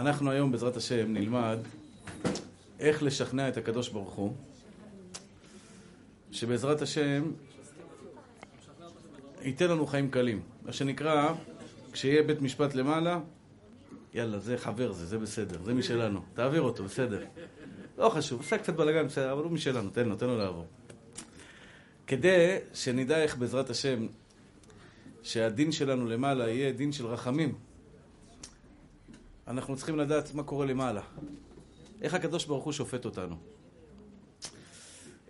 אנחנו היום, בעזרת השם, נלמד איך לשכנע את הקדוש ברוך הוא, שבעזרת השם ייתן לנו חיים קלים. מה שנקרא, כשיהיה בית משפט למעלה, יאללה, זה חבר זה, זה בסדר, זה משלנו. תעביר אותו, בסדר. לא חשוב, עושה קצת בלאגן, בסדר, אבל הוא משלנו, תן לו, תן לו לעבור. כדי שנדע איך בעזרת השם שהדין שלנו למעלה יהיה דין של רחמים. אנחנו צריכים לדעת מה קורה למעלה. איך הקדוש ברוך הוא שופט אותנו.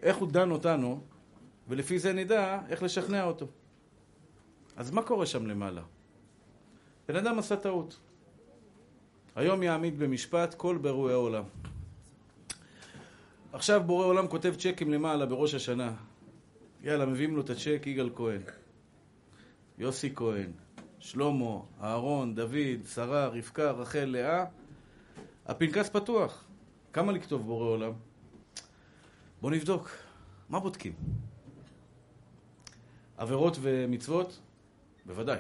איך הוא דן אותנו, ולפי זה נדע איך לשכנע אותו. אז מה קורה שם למעלה? בן אדם עשה טעות. היום יעמיד במשפט כל ברואי העולם. עכשיו בורא עולם כותב צ'קים למעלה בראש השנה. יאללה, מביאים לו את הצ'ק יגאל כהן. יוסי כהן, שלמה, אהרון, דוד, שרה, רבקה, רחל, לאה. הפנקס פתוח. כמה לכתוב בורא עולם? בואו נבדוק. מה בודקים? עבירות ומצוות? בוודאי.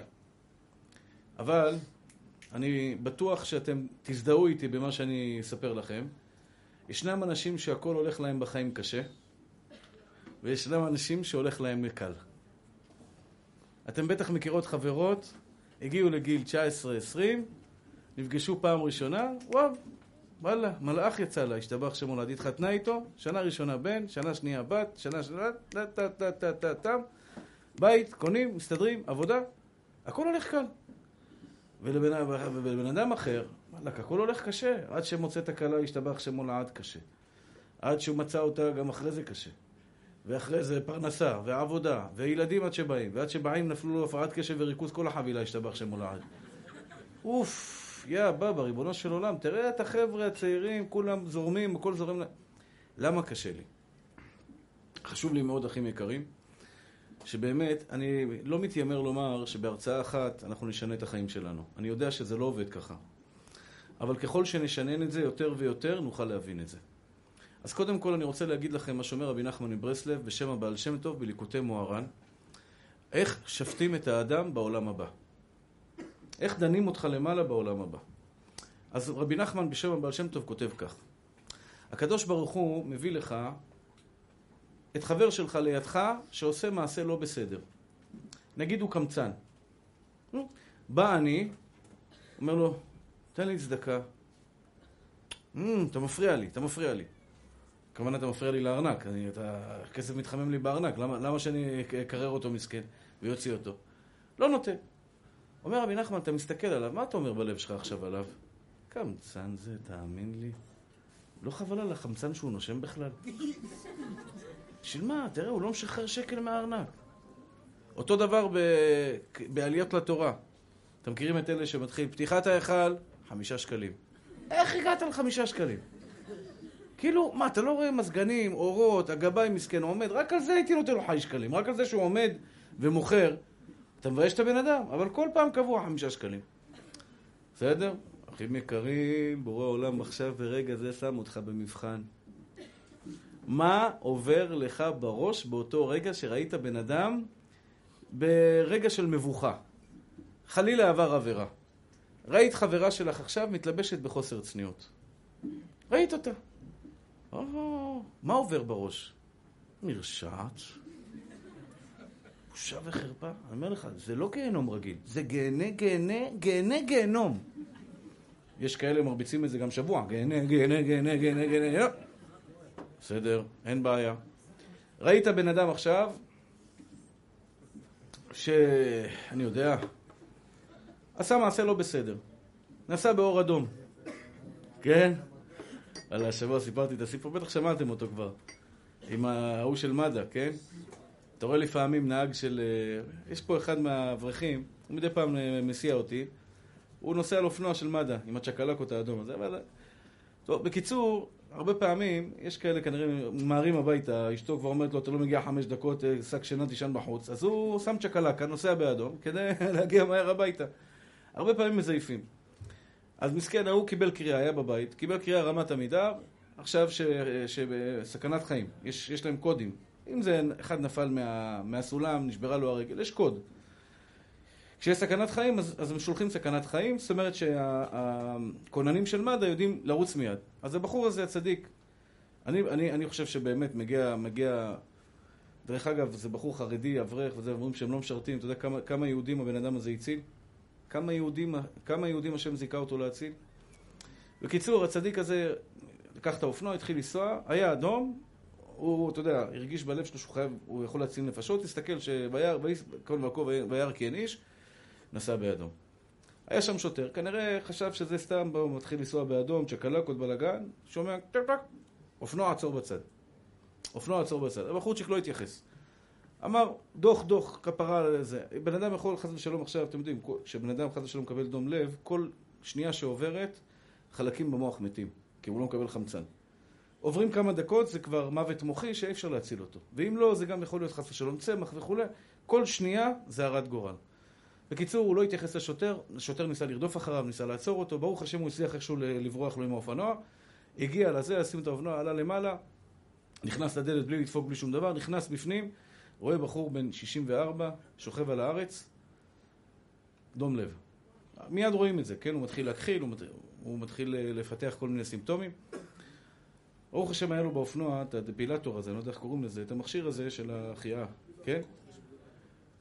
אבל אני בטוח שאתם תזדהו איתי במה שאני אספר לכם. ישנם אנשים שהכל הולך להם בחיים קשה, וישנם אנשים שהולך להם קל. אתם בטח מכירות חברות, הגיעו לגיל 19-20, נפגשו פעם ראשונה, וואו, וואלה, מלאך יצא לה, השתבח שמו לעדי, התחתנה איתו, שנה ראשונה בן, שנה שנייה בת, שנה שנה, טה טה טה טה טה טה בית, קונים, מסתדרים, עבודה, הכל הולך קל. ולבן, ולבן אדם אחר, וואלכ, הכל הולך קשה, עד שמוצא את הכלה, השתבח שמו לעד קשה. עד שהוא מצא אותה, גם אחרי זה קשה. ואחרי זה פרנסה, ועבודה, וילדים עד שבאים, ועד שבאים נפלו לו הפרעת קשב וריכוז, כל החבילה השתבח שם מולעד. אוף, יא בבא, ריבונו של עולם, תראה את החבר'ה הצעירים, כולם זורמים, הכל זורם. למה קשה לי? חשוב לי מאוד, אחים יקרים, שבאמת, אני לא מתיימר לומר שבהרצאה אחת אנחנו נשנה את החיים שלנו. אני יודע שזה לא עובד ככה. אבל ככל שנשנן את זה יותר ויותר, נוכל להבין את זה. אז קודם כל אני רוצה להגיד לכם מה שאומר רבי נחמן מברסלב בשם הבעל שם טוב בליקוטי מוהר"ן איך שפטים את האדם בעולם הבא. איך דנים אותך למעלה בעולם הבא. אז רבי נחמן בשם הבעל שם טוב כותב כך הקדוש ברוך הוא מביא לך את חבר שלך לידך שעושה מעשה לא בסדר. נגיד הוא קמצן. בא אני, אומר לו, תן לי צדקה. Mm, אתה מפריע לי, אתה מפריע לי. כמובן אתה מפריע לי לארנק, אני, אתה, הכסף מתחמם לי בארנק, למה, למה שאני אקרר אותו מסכן ויוציא אותו? לא נותן. אומר רבי נחמן, אתה מסתכל עליו, מה אתה אומר בלב שלך עכשיו עליו? קמצן זה, תאמין לי. לא חבל על החמצן שהוא נושם בכלל? בשביל מה? תראה, הוא לא משחרר שקל מהארנק. אותו דבר ב... בעליות לתורה. אתם מכירים את אלה שמתחיל פתיחת ההיכל, חמישה שקלים. איך הגעת לחמישה שקלים? כאילו, מה, אתה לא רואה מזגנים, אורות, הגבאי מסכן עומד, רק על זה הייתי נותן לו חי שקלים, רק על זה שהוא עומד ומוכר. אתה מבייש את הבן אדם, אבל כל פעם קבוע חמישה שקלים. בסדר? אחים יקרים, בורא עולם עכשיו ברגע זה שם אותך במבחן. מה עובר לך בראש באותו רגע שראית בן אדם ברגע של מבוכה? חלילה עבר עבירה. ראית חברה שלך עכשיו מתלבשת בחוסר צניעות. ראית אותה. מה עובר בראש? נרשעת. בושה וחרפה. אני אומר לך, זה לא גיהנום רגיל, זה גהנה, גהנה, גהנה, גיהנום. יש כאלה מרביצים את זה גם שבוע. גהנה, גהנה, גהנה, גהנה, גהנה. בסדר, אין בעיה. ראית בן אדם עכשיו, שאני יודע, עשה מעשה לא בסדר. נסע באור אדום. כן? על השבוע סיפרתי את הסיפור, בטח שמעתם אותו כבר. עם ההוא של מד"א, כן? אתה רואה לפעמים נהג של... אה, יש פה אחד מהאברכים, הוא מדי פעם אה, מסיע אותי, הוא נוסע על אופנוע של מד"א, עם הצ'קלקות האדום הזה, אבל... טוב, בקיצור, הרבה פעמים, יש כאלה כנראה ממהרים הביתה, אשתו כבר אומרת לו, אתה לא מגיע חמש דקות, אה, שק שינה תישן בחוץ, אז הוא שם צ'קלקה, נוסע באדום, כדי להגיע מהר הביתה. הרבה פעמים מזייפים. אז מסכן, ההוא קיבל קריאה, היה בבית, קיבל קריאה רמת עמידר, עכשיו שסכנת חיים, יש, יש להם קודים. אם זה אחד נפל מה, מהסולם, נשברה לו הרגל, יש קוד. כשיש סכנת חיים, אז, אז הם שולחים סכנת חיים, זאת אומרת שהכוננים של מד"א יודעים לרוץ מיד. אז הבחור הזה, הצדיק, אני, אני, אני חושב שבאמת מגיע, מגיע... דרך אגב, זה בחור חרדי, אברך, וזה, אומרים שהם לא משרתים. אתה יודע כמה, כמה יהודים הבן אדם הזה הציל? כמה יהודים, כמה יהודים השם זיכה אותו להציל? בקיצור, הצדיק הזה לקח את האופנוע, התחיל לנסוע, היה אדום, הוא, אתה יודע, הרגיש בלב שלו שהוא חייב, הוא יכול להציל נפשות, תסתכל שביער, כל מקום וירא כי אין איש, נסע באדום. היה שם שוטר, כנראה חשב שזה סתם, הוא מתחיל לנסוע באדום, צ'קלק, עוד בלאגן, שומע, טק טק, אופנוע עצור בצד. אופנוע עצור בצד. הבחורצ'יק לא התייחס. אמר, דוח, דוח, כפרה על זה. בן אדם יכול, חס ושלום עכשיו, אתם יודעים, כשבן אדם חס ושלום מקבל דום לב, כל שנייה שעוברת, חלקים במוח מתים, כי הוא לא מקבל חמצן. עוברים כמה דקות, זה כבר מוות מוחי שאי אפשר להציל אותו. ואם לא, זה גם יכול להיות חס ושלום צמח וכולי. כל שנייה זה הרת גורל. בקיצור, הוא לא התייחס לשוטר, השוטר ניסה לרדוף אחריו, ניסה לעצור אותו, ברוך השם הוא הצליח איכשהו לברוח לו עם האופנוע, הגיע לזה, לשים את האופנוע, עלה למעלה, נכנס לדלת בלי לדפוק בלי שום דבר, נכנס בפנים, רואה בחור בן 64, שוכב על הארץ, דום לב. מיד רואים את זה, כן? הוא מתחיל להכחיל, הוא, מת... הוא מתחיל לפתח כל מיני סימפטומים. ברוך השם היה לו באופנוע את הדפילטור הזה, אני לא יודע איך קוראים לזה, את המכשיר הזה של החייאה, כן?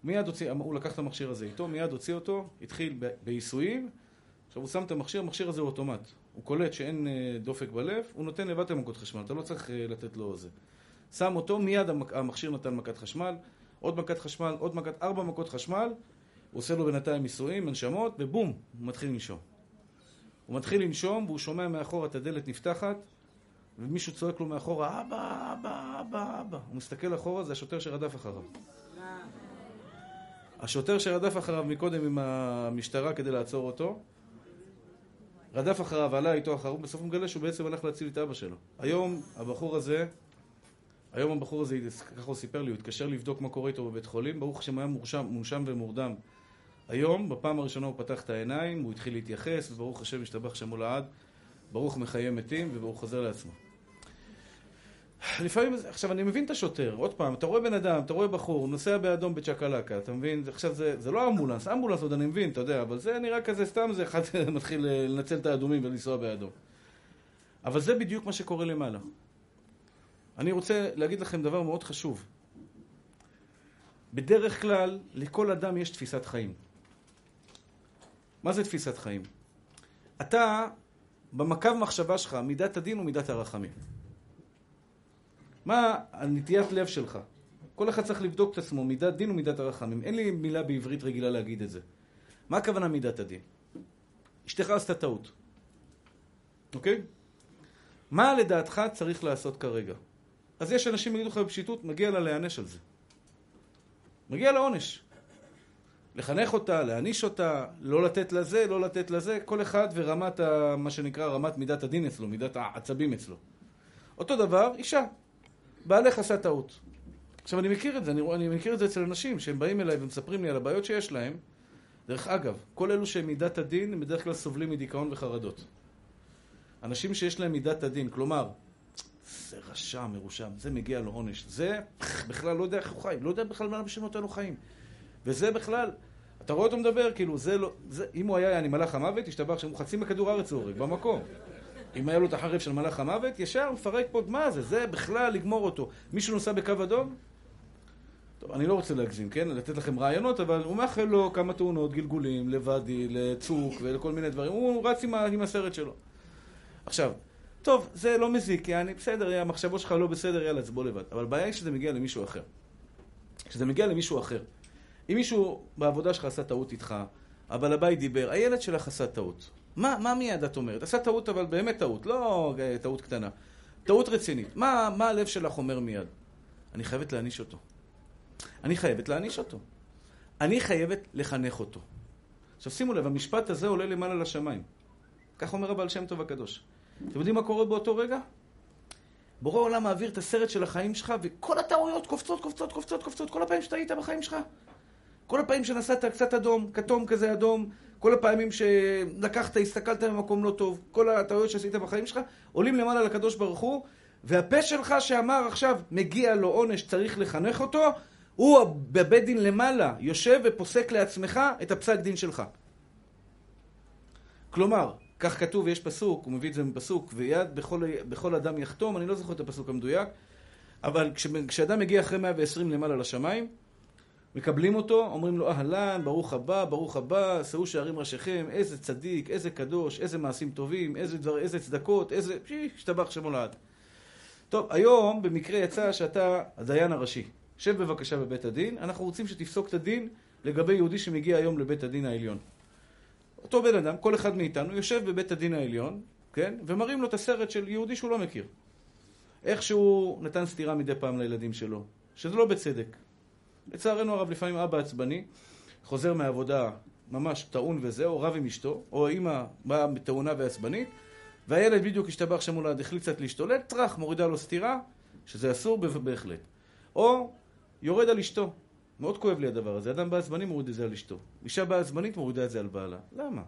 מיד הוציא, הוא לקח את המכשיר הזה איתו, מיד הוציא אותו, התחיל בעיסויים, עכשיו הוא שם את המכשיר, המכשיר הזה הוא אוטומט. הוא קולט שאין אה, דופק בלב, הוא נותן לבד את המכות חשמל, אתה לא צריך אה, לתת לו זה. שם אותו, מיד המכשיר נתן מכת חשמל, עוד מכת חשמל, עוד מכת, ארבע מכות חשמל, הוא עושה לו בינתיים ניסויים, הנשמות, ובום, הוא מתחיל לנשום. הוא מתחיל לנשום, והוא שומע מאחור את הדלת נפתחת, ומישהו צועק לו מאחורה, אבא, אבא, אבא, אבא. הוא מסתכל אחורה, זה השוטר שרדף אחריו. השוטר שרדף אחריו מקודם עם המשטרה כדי לעצור אותו, רדף אחריו, עלה איתו אחריו, בסוף הוא מגלה שהוא בעצם הלך להציל את אבא שלו. היום הבחור הזה, היום הבחור הזה, ככה הוא סיפר לי, הוא התקשר לבדוק מה קורה איתו בבית חולים, ברוך השם היה מורשם, מונשם ומורדם. היום, בפעם הראשונה הוא פתח את העיניים, הוא התחיל להתייחס, וברוך השם השתבח שמו לעד, ברוך מחיי מתים, וברוך חוזר לעצמו. לפעמים, עכשיו אני מבין את השוטר, עוד פעם, אתה רואה בן אדם, אתה רואה בחור, נוסע באדום בצ'קלקה, אתה מבין? עכשיו זה, זה לא אמבולנס, אמבולנס עוד אני מבין, אתה יודע, אבל זה נראה כזה סתם, זה אחד מתחיל לנצל את האדומים ולנסוע באדום. אבל זה בדיוק מה שקורה למעלה. אני רוצה להגיד לכם דבר מאוד חשוב. בדרך כלל, לכל אדם יש תפיסת חיים. מה זה תפיסת חיים? אתה, במקו מחשבה שלך, מידת הדין ומידת הרחמים. מה הנטיית לב שלך? כל אחד צריך לבדוק את עצמו, מידת דין ומידת הרחמים. אין לי מילה בעברית רגילה להגיד את זה. מה הכוונה מידת הדין? אשתך עשתה טעות, אוקיי? מה לדעתך צריך לעשות כרגע? אז יש אנשים יגידו לך בפשיטות, מגיע לה להיענש על זה. מגיע לה עונש. לחנך אותה, להעניש אותה, לא לתת לזה, לא לתת לזה, כל אחד ורמת, ה, מה שנקרא, רמת מידת הדין אצלו, מידת העצבים אצלו. אותו דבר, אישה. בעלך עשה טעות. עכשיו, אני מכיר את זה, אני, אני מכיר את זה אצל אנשים שהם באים אליי ומספרים לי על הבעיות שיש להם. דרך אגב, כל אלו שהם מידת הדין, הם בדרך כלל סובלים מדיכאון וחרדות. אנשים שיש להם מידת הדין, כלומר, זה רשע, מרושע, זה מגיע לו עונש, זה בכלל לא יודע איך הוא חי, לא יודע בכלל מה אנשים נותן לו חיים. וזה בכלל, אתה רואה אותו מדבר, כאילו, זה לא, זה, אם הוא היה, אני מלאך המוות, השתבח שם, חצי מכדור הארץ הוא הורג, במקום. אם היה לו את החרב של מלאך המוות, ישר מפרק פה, מה זה? זה בכלל לגמור אותו. מישהו נוסע בקו אדום? טוב, אני לא רוצה להגזים, כן? לתת לכם רעיונות, אבל הוא מאחל לו כמה תאונות, גלגולים, לוואדי, לצוק ולכל מיני דברים. הוא רץ עם, עם הסרט שלו. עכשיו, טוב, זה לא מזיק, יעני, בסדר, המחשבות שלך לא בסדר, יאללה, אז בוא לבד. אבל הבעיה היא שזה מגיע למישהו אחר. כשזה מגיע למישהו אחר. אם מישהו בעבודה שלך עשה טעות איתך, אבל הבית דיבר, הילד שלך עשה טעות. מה, מה מיד את אומרת? עשה טעות, אבל באמת טעות, לא אה, טעות קטנה. טעות רצינית. מה, מה הלב שלך אומר מיד? אני חייבת להעניש אותו. אני חייבת להעניש אותו. אני חייבת לחנך אותו. עכשיו שימו לב, המשפט הזה עולה למעלה לשמיים. כך אומר הבעל שם טוב הקדוש. אתם יודעים מה קורה באותו רגע? בורא עולם מעביר את הסרט של החיים שלך, וכל הטעויות קופצות, קופצות, קופצות, קופצות, כל הפעמים היית בחיים שלך. כל הפעמים שנסעת קצת אדום, כתום כזה אדום, כל הפעמים שלקחת, הסתכלת במקום לא טוב, כל הטעויות שעשית בחיים שלך, עולים למעלה לקדוש ברוך הוא, והפה שלך שאמר עכשיו, מגיע לו עונש, צריך לחנך אותו, הוא בבית דין למעלה, יושב ופוסק לעצמך את הפסק דין שלך. כלומר, כך כתוב, יש פסוק, הוא מביא את זה מפסוק, ויד בכל, בכל אדם יחתום, אני לא זוכר את הפסוק המדויק, אבל כש, כשאדם מגיע אחרי 120 למעלה לשמיים, מקבלים אותו, אומרים לו אהלן, ברוך הבא, ברוך הבא, שאו שערים ראשיכם, איזה צדיק, איזה קדוש, איזה מעשים טובים, איזה, דבר, איזה צדקות, איזה... השתבח שמו לעד. טוב, היום במקרה יצא שאתה הדיין הראשי. שב בבקשה בבית הדין, אנחנו רוצים שתפסוק את הדין לגבי יהודי שמגיע היום לבית הדין העליון. אותו בן אדם, כל אחד מאיתנו, יושב בבית הדין העליון, כן? ומראים לו את הסרט של יהודי שהוא לא מכיר. איך שהוא נתן סטירה מדי פעם לילדים שלו, שזה לא בצדק. לצערנו הרב, לפעמים אבא עצבני, חוזר מהעבודה ממש טעון וזהו, רב עם אשתו, או אמא באה טעונה ועצבנית, והילד בדיוק השתבח שם מולד, החליט קצת להשתולל, טראח, מורידה לו סטירה, שזה אסור בהחלט. או יורד על אשתו. מאוד כואב לי הדבר הזה. אדם בעצבני מוריד את זה על אשתו. אישה בעצבנית מורידה את זה על בעלה. למה?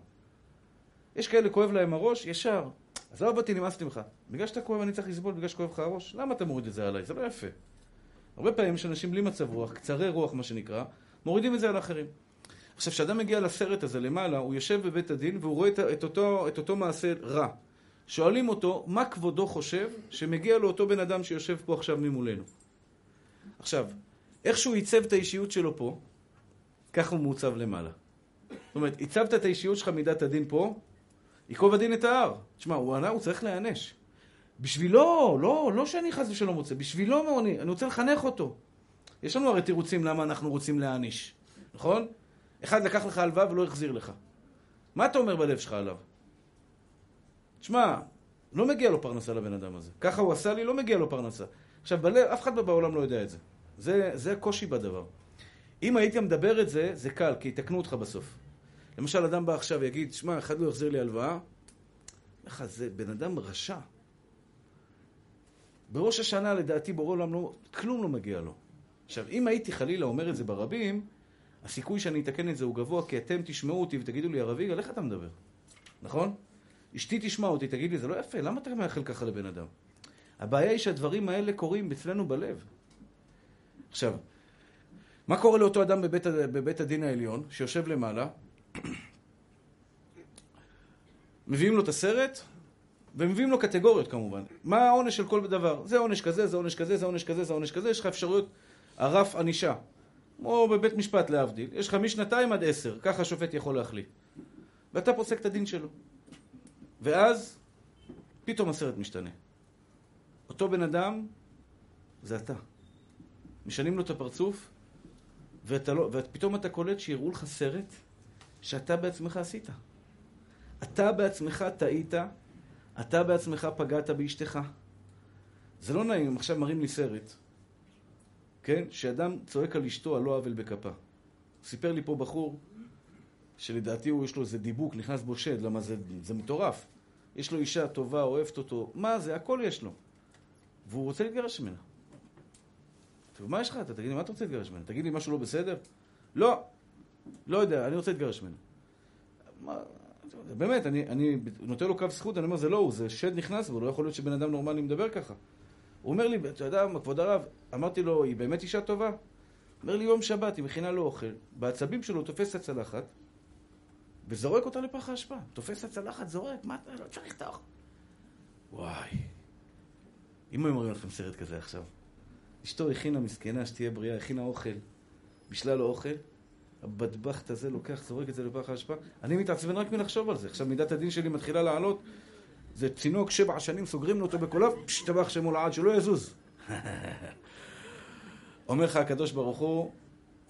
יש כאלה כואב להם הראש, ישר. עזוב אותי, נמאסתי ממך. בגלל שאתה כואב אני צריך לסבול בגלל שכואב לך הראש? למה אתה מוריד את זה עליי? זה לא יפה. הרבה פעמים יש אנשים בלי מצב רוח, קצרי רוח מה שנקרא, מורידים את זה על אחרים. עכשיו, כשאדם מגיע לסרט הזה למעלה, הוא יושב בבית הדין והוא רואה את אותו, את אותו מעשה רע. שואלים אותו, מה כבודו חושב שמגיע לאותו בן אדם שיושב פה עכשיו ממולנו? עכשיו, איך שהוא עיצב את האישיות שלו פה, כך הוא מעוצב למעלה. זאת אומרת, עיצבת את האישיות שלך מידת הדין פה, ייקוב הדין את ההר. תשמע, הוא ענה, הוא צריך להיענש. בשבילו, לא, לא שאני חס ושלום רוצה, בשבילו אני, אני רוצה לחנך אותו. יש לנו הרי תירוצים למה אנחנו רוצים להעניש, נכון? אחד לקח לך הלוואה ולא החזיר לך. מה אתה אומר בלב שלך עליו? תשמע, לא מגיע לו פרנסה לבן אדם הזה. ככה הוא עשה לי, לא מגיע לו פרנסה. עכשיו, בלב, אף אחד בעולם לא יודע את זה. זה, זה הקושי בדבר. אם היית מדבר את זה, זה קל, כי יתקנו אותך בסוף. למשל, אדם בא עכשיו ויגיד, שמע, אחד לא יחזיר לי הלוואה, לך, זה בן אדם רשע. בראש השנה, לדעתי, בורא עולם לא, כלום לא מגיע לו. עכשיו, אם הייתי חלילה אומר את זה ברבים, הסיכוי שאני אתקן את זה הוא גבוה, כי אתם תשמעו אותי ותגידו לי, הרב יגאל, איך אתה מדבר? נכון? אשתי תשמע אותי, תגיד לי, זה לא יפה, למה אתה מאחל ככה לבן אדם? הבעיה היא שהדברים האלה קורים אצלנו בלב. עכשיו, מה קורה לאותו אדם בבית, בבית הדין העליון, שיושב למעלה? מביאים לו את הסרט, ומביאים לו קטגוריות כמובן. מה העונש של כל דבר? זה עונש כזה, זה עונש כזה, זה עונש כזה, זה עונש כזה, יש לך אפשרויות, הרף ענישה. כמו בבית משפט להבדיל, יש לך משנתיים עד עשר, ככה השופט יכול להחליט. ואתה פוסק את הדין שלו. ואז, פתאום הסרט משתנה. אותו בן אדם, זה אתה. משנים לו את הפרצוף, לא, ופתאום אתה קולט שיראו לך סרט שאתה בעצמך עשית. אתה בעצמך טעית, אתה בעצמך פגעת באשתך. זה לא נעים, עכשיו מראים לי סרט, כן? שאדם צועק על אשתו על לא עוול בכפה. סיפר לי פה בחור, שלדעתי הוא יש לו איזה דיבוק, נכנס בו שד, למה זה, זה מטורף. יש לו אישה טובה, אוהבת אותו, מה זה, הכל יש לו. והוא רוצה להתגרש ממנה. טוב, מה יש לך? אתה תגיד לי, מה אתה רוצה להתגרש ממנה? תגיד לי משהו לא בסדר? לא, לא יודע, אני רוצה להתגרש ממנה. מה, באמת, אני, אני נותן לו קו זכות, אני אומר, זה לא הוא, זה שד נכנס בו, לא יכול להיות שבן אדם נורמלי מדבר ככה. הוא אומר לי, אתה יודע, כבוד הרב, אמרתי לו, היא באמת אישה טובה? אומר לי, יום שבת, היא מכינה לו אוכל, בעצבים שלו הוא תופס הצלחת, וזורק אותה לפח האשפה. תופס הצלחת, זורק, מה אתה, לא צריך את האוכל. וואי. אם היו מראים לכם סרט כזה עכשיו, אשתו הכינה מסכנה, שתהיה בריאה, הכינה אוכל, בישלה לו אוכל, הבדבחת הזה לוקח, זורק את זה לפח האשפה, אני מתעצבן רק מלחשוב על זה. עכשיו מידת הדין שלי מתחילה לעלות, זה צינוק שבע שנים, סוגרים לו אותו בקוליו, פשטבח שמו לעד, שלא יזוז. אומר לך הקדוש ברוך הוא,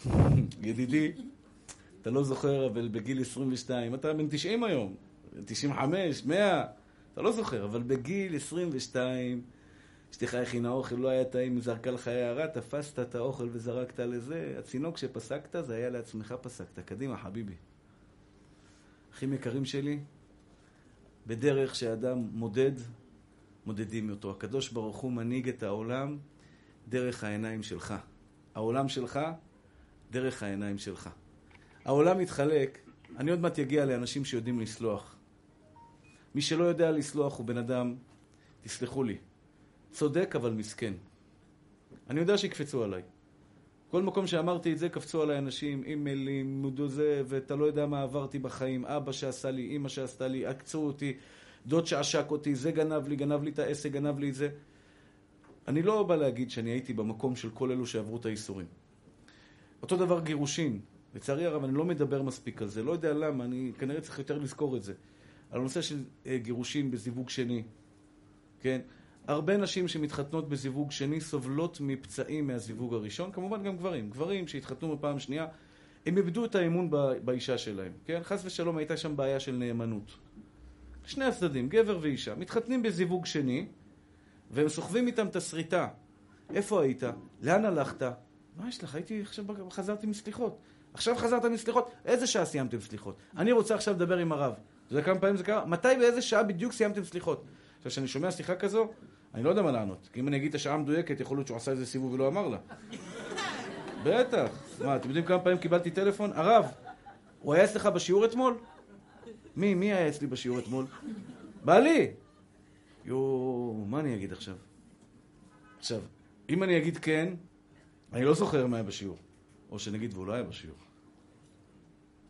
ידידי, אתה לא זוכר, אבל בגיל 22, אתה בן 90 היום, 95, 100, אתה לא זוכר, אבל בגיל 22, אשתך הכינה אוכל, לא היה טעים, זרקה לך הערה, תפסת את האוכל וזרקת לזה. הצינוק שפסקת, זה היה לעצמך פסקת. קדימה, חביבי. אחים יקרים שלי, בדרך שאדם מודד, מודדים אותו. הקדוש ברוך הוא מנהיג את העולם דרך העיניים שלך. העולם שלך, דרך העיניים שלך. העולם מתחלק, אני עוד מעט אגיע לאנשים שיודעים לסלוח. מי שלא יודע לסלוח הוא בן אדם, תסלחו לי, צודק אבל מסכן. אני יודע שיקפצו עליי. כל מקום שאמרתי את זה, קפצו עליי אנשים, אימיילים, זה, ואתה לא יודע מה עברתי בחיים, אבא שעשה לי, אימא שעשתה לי, עקצו אותי, דוד שעשק אותי, זה גנב לי, גנב לי את העסק, גנב לי את זה. אני לא בא להגיד שאני הייתי במקום של כל אלו שעברו את האיסורים. אותו דבר גירושין. לצערי הרב, אני לא מדבר מספיק על זה, לא יודע למה, אני כנראה צריך יותר לזכור את זה. על הנושא של אה, גירושין בזיווג שני, כן? הרבה נשים שמתחתנות בזיווג שני סובלות מפצעים מהזיווג הראשון, כמובן גם גברים. גברים שהתחתנו בפעם שנייה, הם איבדו את האמון באישה שלהם, כן? חס ושלום הייתה שם בעיה של נאמנות. שני הצדדים, גבר ואישה, מתחתנים בזיווג שני, והם סוחבים איתם את השריטה. איפה היית? לאן הלכת? מה יש לך? הייתי עכשיו, חזרתי מסליחות. עכשיו חזרת מסליחות? איזה שעה סיימתם סליחות? אני רוצה עכשיו לדבר עם הרב. אתה יודע כמה פעמים זה קרה? מתי ואיזה שעה בדיוק סיימתם סליחות? עכשיו, כשאני שומע שיחה כזו, אני לא יודע מה לענות. כי אם אני אגיד את השעה המדויקת, יכול להיות שהוא עשה איזה סיבוב ולא אמר לה. בטח. מה, אתם יודעים כמה פעמים קיבלתי טלפון? הרב, הוא היה אצלך בשיעור אתמול? מי? מי היה אצלי בשיעור אתמול? בעלי! יואו, מה אני אגיד עכשיו? עכשיו, אם אני אגיד כן, אני לא זוכר מה היה בשיעור. או שנגיד, והוא לא היה בשיעור.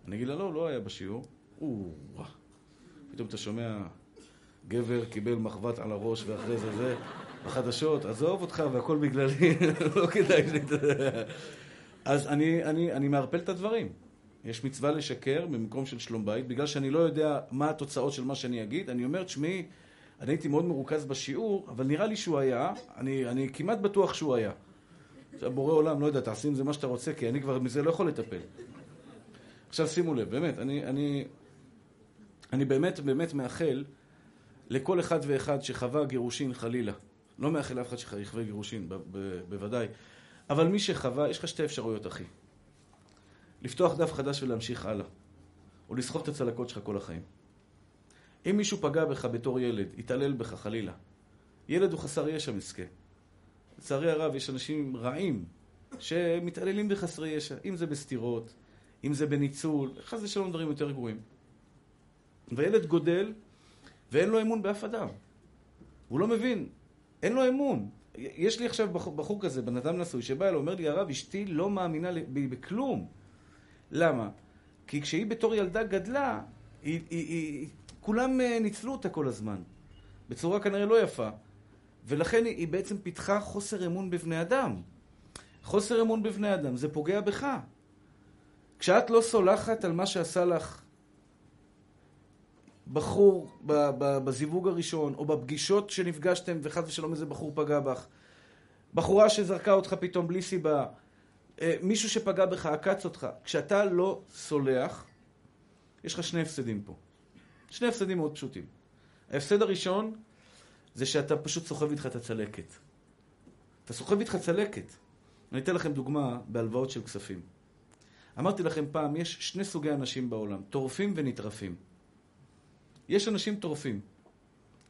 אני אגיד לה, לא, לא היה בשיעור. או, פתאום אתה שומע, גבר קיבל מחבת על הראש ואחרי זה זה, בחדשות, עזוב אותך והכל בגללי, לא כדאי ש... אז אני, אני, אני מערפל את הדברים. יש מצווה לשקר במקום של שלום בית, בגלל שאני לא יודע מה התוצאות של מה שאני אגיד. אני אומר, תשמעי, אני הייתי מאוד מרוכז בשיעור, אבל נראה לי שהוא היה, אני, אני כמעט בטוח שהוא היה. עכשיו, בורא עולם, לא יודע, תעשי עם זה מה שאתה רוצה, כי אני כבר מזה לא יכול לטפל. עכשיו שימו לב, באמת, אני, אני, אני באמת באמת מאחל לכל אחד ואחד שחווה גירושין חלילה. לא מאחל לאף אחד שיחווה גירושין, ב- ב- בוודאי. אבל מי שחווה, יש לך שתי אפשרויות, אחי. לפתוח דף חדש ולהמשיך הלאה. או לסחוב את הצלקות שלך כל החיים. אם מישהו פגע בך בתור ילד, התעלל בך חלילה, ילד הוא חסר ישע מסכן. לצערי הרב, יש אנשים רעים שמתעללים בחסרי ישע, אם זה בסתירות, אם זה בניצול, חס ושלום דברים יותר גרועים. והילד גודל ואין לו אמון באף אדם. הוא לא מבין, אין לו אמון. יש לי עכשיו בחור כזה, בן אדם נשוי, שבא אליו, אומר לי, הרב, אשתי לא מאמינה בי בכלום. למה? כי כשהיא בתור ילדה גדלה, היא, היא, היא, כולם אה, ניצלו אותה כל הזמן. בצורה כנראה לא יפה. ולכן היא בעצם פיתחה חוסר אמון בבני אדם. חוסר אמון בבני אדם, זה פוגע בך. כשאת לא סולחת על מה שעשה לך בחור בזיווג הראשון, או בפגישות שנפגשתם וחס ושלום איזה בחור פגע בך, בחורה שזרקה אותך פתאום בלי סיבה, אה, מישהו שפגע בך, עקץ אותך, כשאתה לא סולח, יש לך שני הפסדים פה. שני הפסדים מאוד פשוטים. ההפסד הראשון זה שאתה פשוט סוחב איתך את הצלקת. אתה סוחב איתך צלקת. אני אתן לכם דוגמה בהלוואות של כספים. אמרתי לכם פעם, יש שני סוגי אנשים בעולם, טורפים ונטרפים. יש אנשים טורפים.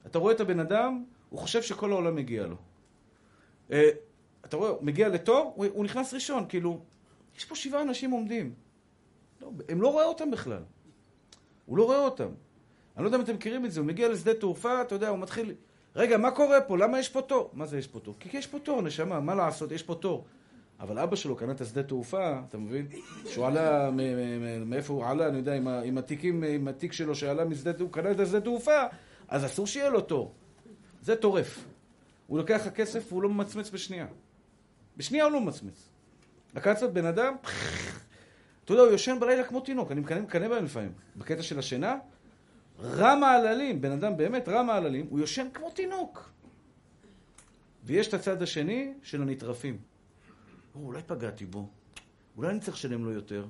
אתה רואה את הבן אדם, הוא חושב שכל העולם מגיע לו. אה, אתה רואה, הוא מגיע לתור, הוא, הוא נכנס ראשון, כאילו, יש פה שבעה אנשים עומדים. לא, הם לא רואה אותם בכלל. הוא לא רואה אותם. אני לא יודע אם אתם מכירים את זה, הוא מגיע לשדה תעופה, אתה יודע, הוא מתחיל... רגע, מה קורה פה? למה יש פה תור? מה זה יש פה תור? כי יש פה תור, נשמה, מה לעשות? יש פה תור. אבל אבא שלו קנה את השדה תעופה, אתה מבין? שהוא עלה, מאיפה הוא עלה, אני יודע, עם, עם התיקים, עם התיק שלו שעלה משדה תעופה, הוא קנה את השדה תעופה, אז אסור שיהיה לו תור. זה טורף. הוא לוקח לך כסף והוא לא ממצמץ בשנייה. בשנייה הוא לא ממצמץ. לקחת בן אדם, אתה יודע, הוא יושן בלילה כמו תינוק, אני מקנא בהם לפעמים. בקטע של השינה, רע מעללים, בן אדם באמת רע מעללים, הוא יושן כמו תינוק. ויש את הצד השני של הנטרפים. או, אולי פגעתי בו, אולי אני צריך לשלם לו יותר,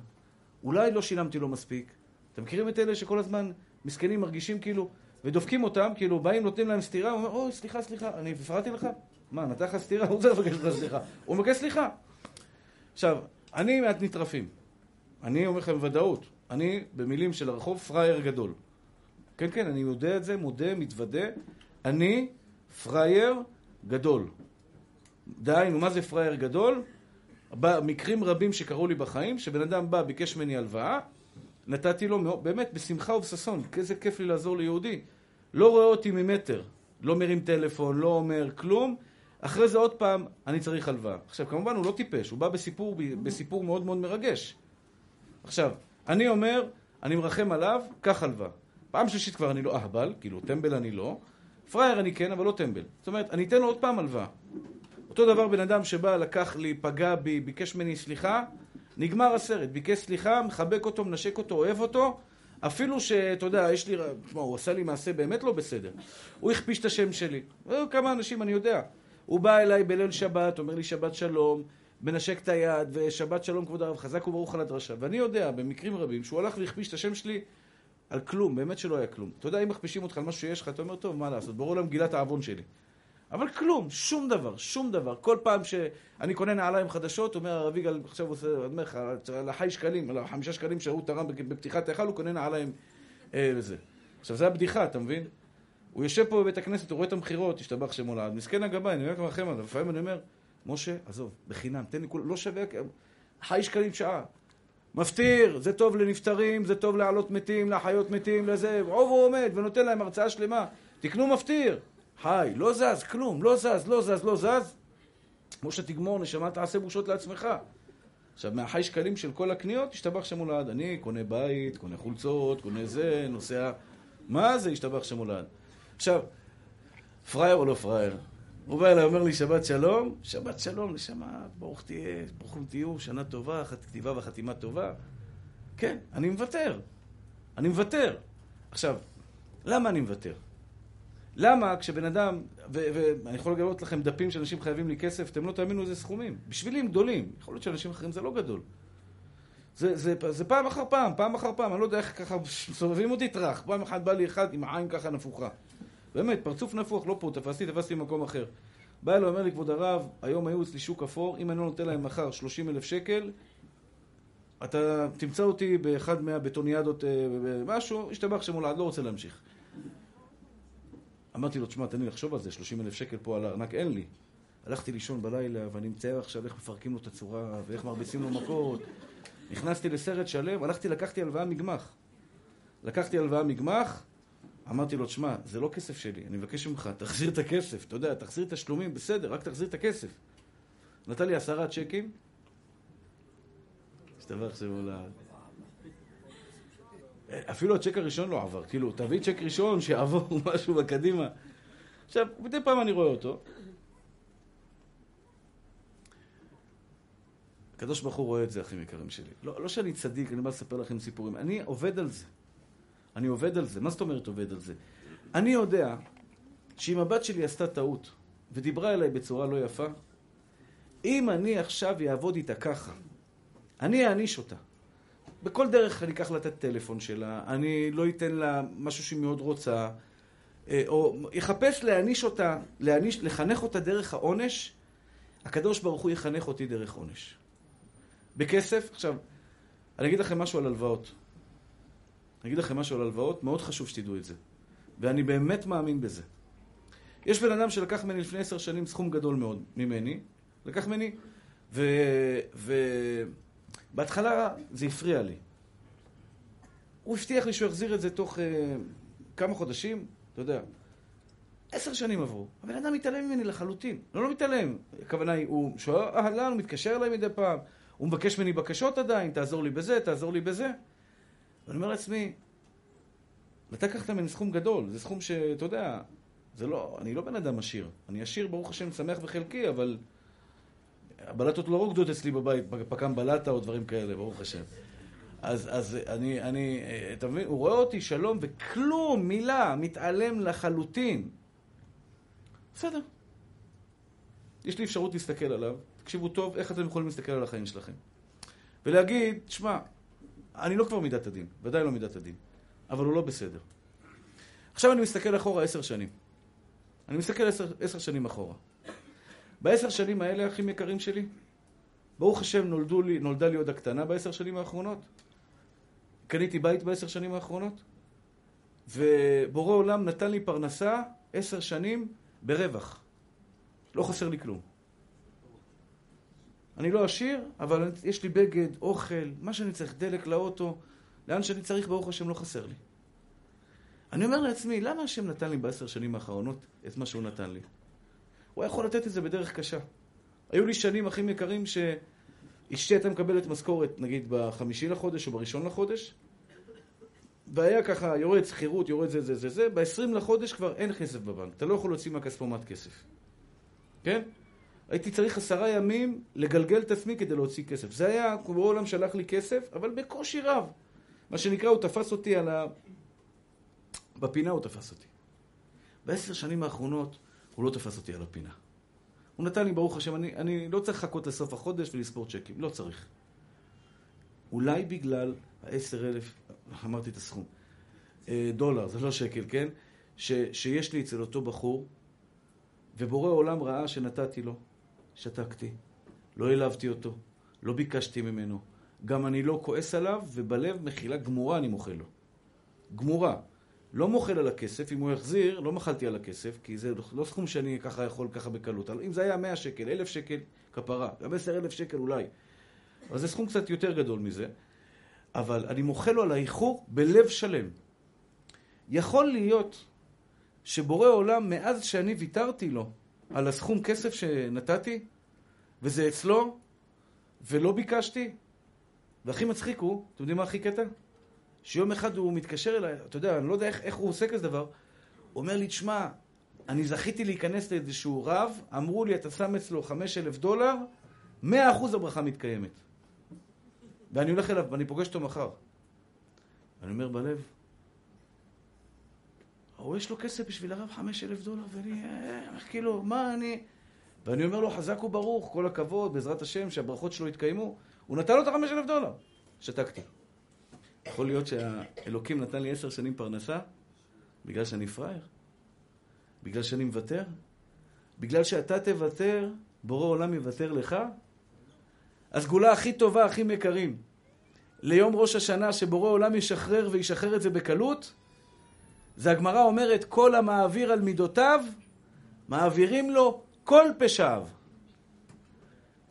אולי לא שילמתי לו מספיק. אתם מכירים את אלה שכל הזמן מסכנים, מרגישים כאילו, ודופקים אותם, כאילו באים, נותנים להם סטירה, הוא אומר, אוי, סליחה, סליחה, אני הפרעתי לך? מה, נתן לך סטירה? הוא רוצה לבקש לך סליחה. הוא מבקש סליחה. עכשיו, אני מעט נטרפים. אני אומר לכם בוודאות, אני, במילים של הרחוב, פראייר גדול. כן, כן, אני יודע את זה, מודה, מתוודה. אני פראייר גדול. דהיינו, מה זה פראייר גדול? במקרים רבים שקרו לי בחיים, שבן אדם בא, ביקש ממני הלוואה, נתתי לו, באמת, בשמחה ובששון, איזה כיף לי לעזור ליהודי. לא רואה אותי ממטר, לא מרים טלפון, לא אומר כלום, אחרי זה עוד פעם, אני צריך הלוואה. עכשיו, כמובן הוא לא טיפש, הוא בא בסיפור, בסיפור מאוד מאוד מרגש. עכשיו, אני אומר, אני מרחם עליו, קח הלוואה. פעם שלישית כבר אני לא אהבל, כאילו, טמבל אני לא. פראייר אני כן, אבל לא טמבל. זאת אומרת, אני אתן לו עוד פעם הלוואה. אותו דבר בן אדם שבא, לקח לי, פגע בי, ביקש ממני סליחה, נגמר הסרט. ביקש סליחה, מחבק אותו, מנשק אותו, אוהב אותו, אפילו שאתה יודע, יש לי... תשמע, הוא עשה לי מעשה באמת לא בסדר. הוא הכפיש את השם שלי. כמה אנשים, אני יודע. הוא בא אליי בליל שבת, אומר לי שבת שלום, מנשק את היד, ושבת שלום כבוד הרב, חזק וברוך על הדרשה. ואני יודע, במקרים רבים, שהוא הלך והכפיש את השם שלי על כלום, באמת שלא היה כלום. אתה יודע, אם מכפישים אותך על משהו שיש לך, אתה אומר, טוב, מה לעשות, ברור להם גילת העוון שלי. אבל כלום, שום דבר, שום דבר. כל פעם שאני קונה נעליים חדשות, אומר הרב יגאל, עכשיו הוא עושה, אני אומר לך, על החי שקלים, על החמישה שקלים שהוא תרם בפתיחת ההיכל, הוא קונה נעליים אה, וזה. עכשיו, זה הבדיחה, אתה מבין? הוא יושב פה בבית הכנסת, הוא רואה את המכירות, השתבח שמו לעד. מסכן הגבאי, אני אומר מרחם עליו. לפעמים אני אומר, משה, עזוב, בחינם, תן לי כולה, לא שווה, חי שקלים שעה. מפטיר, זה טוב לנפטרים, זה טוב להעלות מתים, להחיות מתים, לזה, רוב הוא עומד ונותן להם הרצאה שלמה. תקנו מפטיר. חי, לא זז, כלום, לא זז, לא זז, לא זז. משה תגמור, נשמה תעשה בושות לעצמך. עכשיו, מהחי שקלים של כל הקניות, השתבח שמו לעד. אני קונה בית, קונה חולצות, קונה זה, נוסע... מה זה השתבח שמו לעד? עכשיו, פראייר או לא פראייר? הוא בא אליי, אומר לי, שבת שלום, שבת שלום, נשמה, ברוך תהיה, ברוכים תהיו, שנה טובה, כתיבה וחתימה טובה. כן, אני מוותר. אני מוותר. עכשיו, למה אני מוותר? למה כשבן אדם, ואני יכול לגלות לכם דפים שאנשים חייבים לי כסף, אתם לא תאמינו איזה סכומים. בשבילי הם גדולים. יכול להיות שאנשים אחרים זה לא גדול. זה, זה, זה פעם אחר פעם, פעם אחר פעם, אני לא יודע איך ככה סובבים אותי טראח. פעם אחת בא לי אחד עם העין ככה נפוחה. באמת, פרצוף נפוח, לא פה, תפסתי, תפסתי במקום אחר. בא אליו, אומר לי, כבוד הרב, היום היו אצלי שוק אפור, אם אני לא נותן להם מחר 30 אלף שקל, אתה תמצא אותי באחד מהבטוניאדות, אה, משהו, השתבח שמולד, לא רוצה להמשיך. אמרתי לו, תשמע, תן לי לחשוב על זה, 30 אלף שקל פה על הארנק, אין לי. הלכתי לישון בלילה, ואני מצייר עכשיו איך מפרקים לו את הצורה, ואיך מרביצים לו מכות. נכנסתי לסרט שלם, הלכתי, לקחתי הלוואה מגמח. לקחתי הלוואה מגמח, אמרתי לו, תשמע, זה לא כסף שלי, אני מבקש ממך, תחזיר את הכסף, אתה יודע, תחזיר את השלומים, בסדר, רק תחזיר את הכסף. נתן לי עשרה צ'קים, השתבח ל... אפילו הצ'ק הראשון לא עבר, כאילו, תביא צ'ק ראשון שיעבור משהו בקדימה. עכשיו, מדי פעם אני רואה אותו. הקדוש ברוך הוא רואה את זה, אחים יקרים שלי. לא, לא שאני צדיק, אני בא לספר לכם סיפורים. אני עובד על זה. אני עובד על זה. מה זאת אומרת עובד על זה? אני יודע שאם הבת שלי עשתה טעות ודיברה אליי בצורה לא יפה, אם אני עכשיו אעבוד איתה ככה, אני אעניש אותה. בכל דרך אני אקח לה את הטלפון שלה, אני לא אתן לה משהו שהיא מאוד רוצה, אה, או יחפש להעניש אותה, להעניש, לחנך אותה דרך העונש, הקדוש ברוך הוא יחנך אותי דרך עונש. בכסף, עכשיו, אני אגיד לכם משהו על הלוואות. אני אגיד לכם משהו על הלוואות, מאוד חשוב שתדעו את זה. ואני באמת מאמין בזה. יש בן אדם שלקח ממני לפני עשר שנים סכום גדול מאוד ממני, לקח ממני, ו... ו... בהתחלה זה הפריע לי. הוא הבטיח לי שהוא יחזיר את זה תוך uh, כמה חודשים, אתה יודע. עשר שנים עברו. הבן אדם מתעלם ממני לחלוטין. לא, לא מתעלם. הכוונה היא, הוא שואל אהלן, הוא מתקשר אליי מדי פעם, הוא מבקש ממני בקשות עדיין, תעזור לי בזה, תעזור לי בזה. ואני אומר לעצמי, אתה לקחת ממני סכום גדול, זה סכום שאתה יודע, זה לא, אני לא בן אדם עשיר. אני עשיר, ברוך השם, שמח בחלקי, אבל הבלטות לא רוקדות אצלי בבית, פק"ם בלטה או דברים כאלה, ברוך השם. אז, אז אני, אני, אתה מבין, הוא רואה אותי שלום וכלום, מילה, מתעלם לחלוטין. בסדר. יש לי אפשרות להסתכל עליו, תקשיבו טוב, איך אתם יכולים להסתכל על החיים שלכם. ולהגיד, שמע, אני לא כבר מידת הדין, ודאי לא מידת הדין, אבל הוא לא בסדר. עכשיו אני מסתכל אחורה עשר שנים. אני מסתכל עשר, עשר שנים אחורה. בעשר שנים האלה, אחים יקרים שלי, ברוך השם נולדו לי, נולדה לי עוד הקטנה בעשר שנים האחרונות. קניתי בית בעשר שנים האחרונות, ובורא עולם נתן לי פרנסה עשר שנים ברווח. לא חסר לי כלום. אני לא עשיר, אבל יש לי בגד, אוכל, מה שאני צריך, דלק לאוטו, לאן שאני צריך, ברוך השם, לא חסר לי. אני אומר לעצמי, למה השם נתן לי בעשר שנים האחרונות את מה שהוא נתן לי? הוא היה יכול לתת את זה בדרך קשה. היו לי שנים, אחים יקרים, שאשתי הייתה מקבלת משכורת, נגיד, בחמישי לחודש או בראשון לחודש, והיה ככה, יורד שכירות, יורד זה, זה, זה, זה, ב-20 לחודש כבר אין כסף בבנק. אתה לא יכול להוציא מהכספומט כסף. כן? הייתי צריך עשרה ימים לגלגל את עצמי כדי להוציא כסף. זה היה, כמו העולם שלח לי כסף, אבל בקושי רב. מה שנקרא, הוא תפס אותי על ה... בפינה הוא תפס אותי. בעשר שנים האחרונות הוא לא תפס אותי על הפינה. הוא נתן לי, ברוך השם, אני, אני לא צריך לחכות לסוף החודש ולספור צ'קים, לא צריך. אולי בגלל העשר אלף, אמרתי את הסכום, אה, דולר, זה לא שקל, כן? ש, שיש לי אצל אותו בחור, ובורא עולם ראה שנתתי לו, שתקתי, לא העלבתי אותו, לא ביקשתי ממנו, גם אני לא כועס עליו, ובלב מחילה גמורה אני מוחל לו. גמורה. לא מוחל על הכסף, אם הוא יחזיר, לא מחלתי על הכסף, כי זה לא סכום שאני ככה יכול ככה בקלות. אם זה היה 100 שקל, 1,000 שקל, כפרה, גם 10,000 שקל אולי. אבל זה סכום קצת יותר גדול מזה. אבל אני מוחל לו על האיחור בלב שלם. יכול להיות שבורא עולם, מאז שאני ויתרתי לו על הסכום כסף שנתתי, וזה אצלו, ולא ביקשתי, והכי מצחיק הוא, אתם יודעים מה הכי קטע? שיום אחד הוא מתקשר אליי, אתה יודע, אני לא יודע איך, איך הוא עושה כזה דבר, הוא אומר לי, תשמע, אני זכיתי להיכנס לאיזשהו רב, אמרו לי, אתה שם אצלו חמש אלף דולר, מאה אחוז הברכה מתקיימת. ואני הולך אליו, ואני פוגש אותו מחר. אני אומר בלב, הוא יש לו כסף בשביל הרב חמש אלף דולר, ואני, אה, כאילו, מה אני... ואני אומר לו, חזק וברוך, כל הכבוד, בעזרת השם, שהברכות שלו יתקיימו. הוא נתן לו את החמש אלף דולר. שתקתי. יכול להיות שהאלוקים נתן לי עשר שנים פרנסה בגלל שאני פראייר? בגלל שאני מוותר? בגלל שאתה תוותר, בורא עולם יוותר לך? הסגולה הכי טובה, הכי יקרים, ליום ראש השנה שבורא עולם ישחרר וישחרר את זה בקלות, זה הגמרא אומרת, כל המעביר על מידותיו, מעבירים לו כל פשעיו.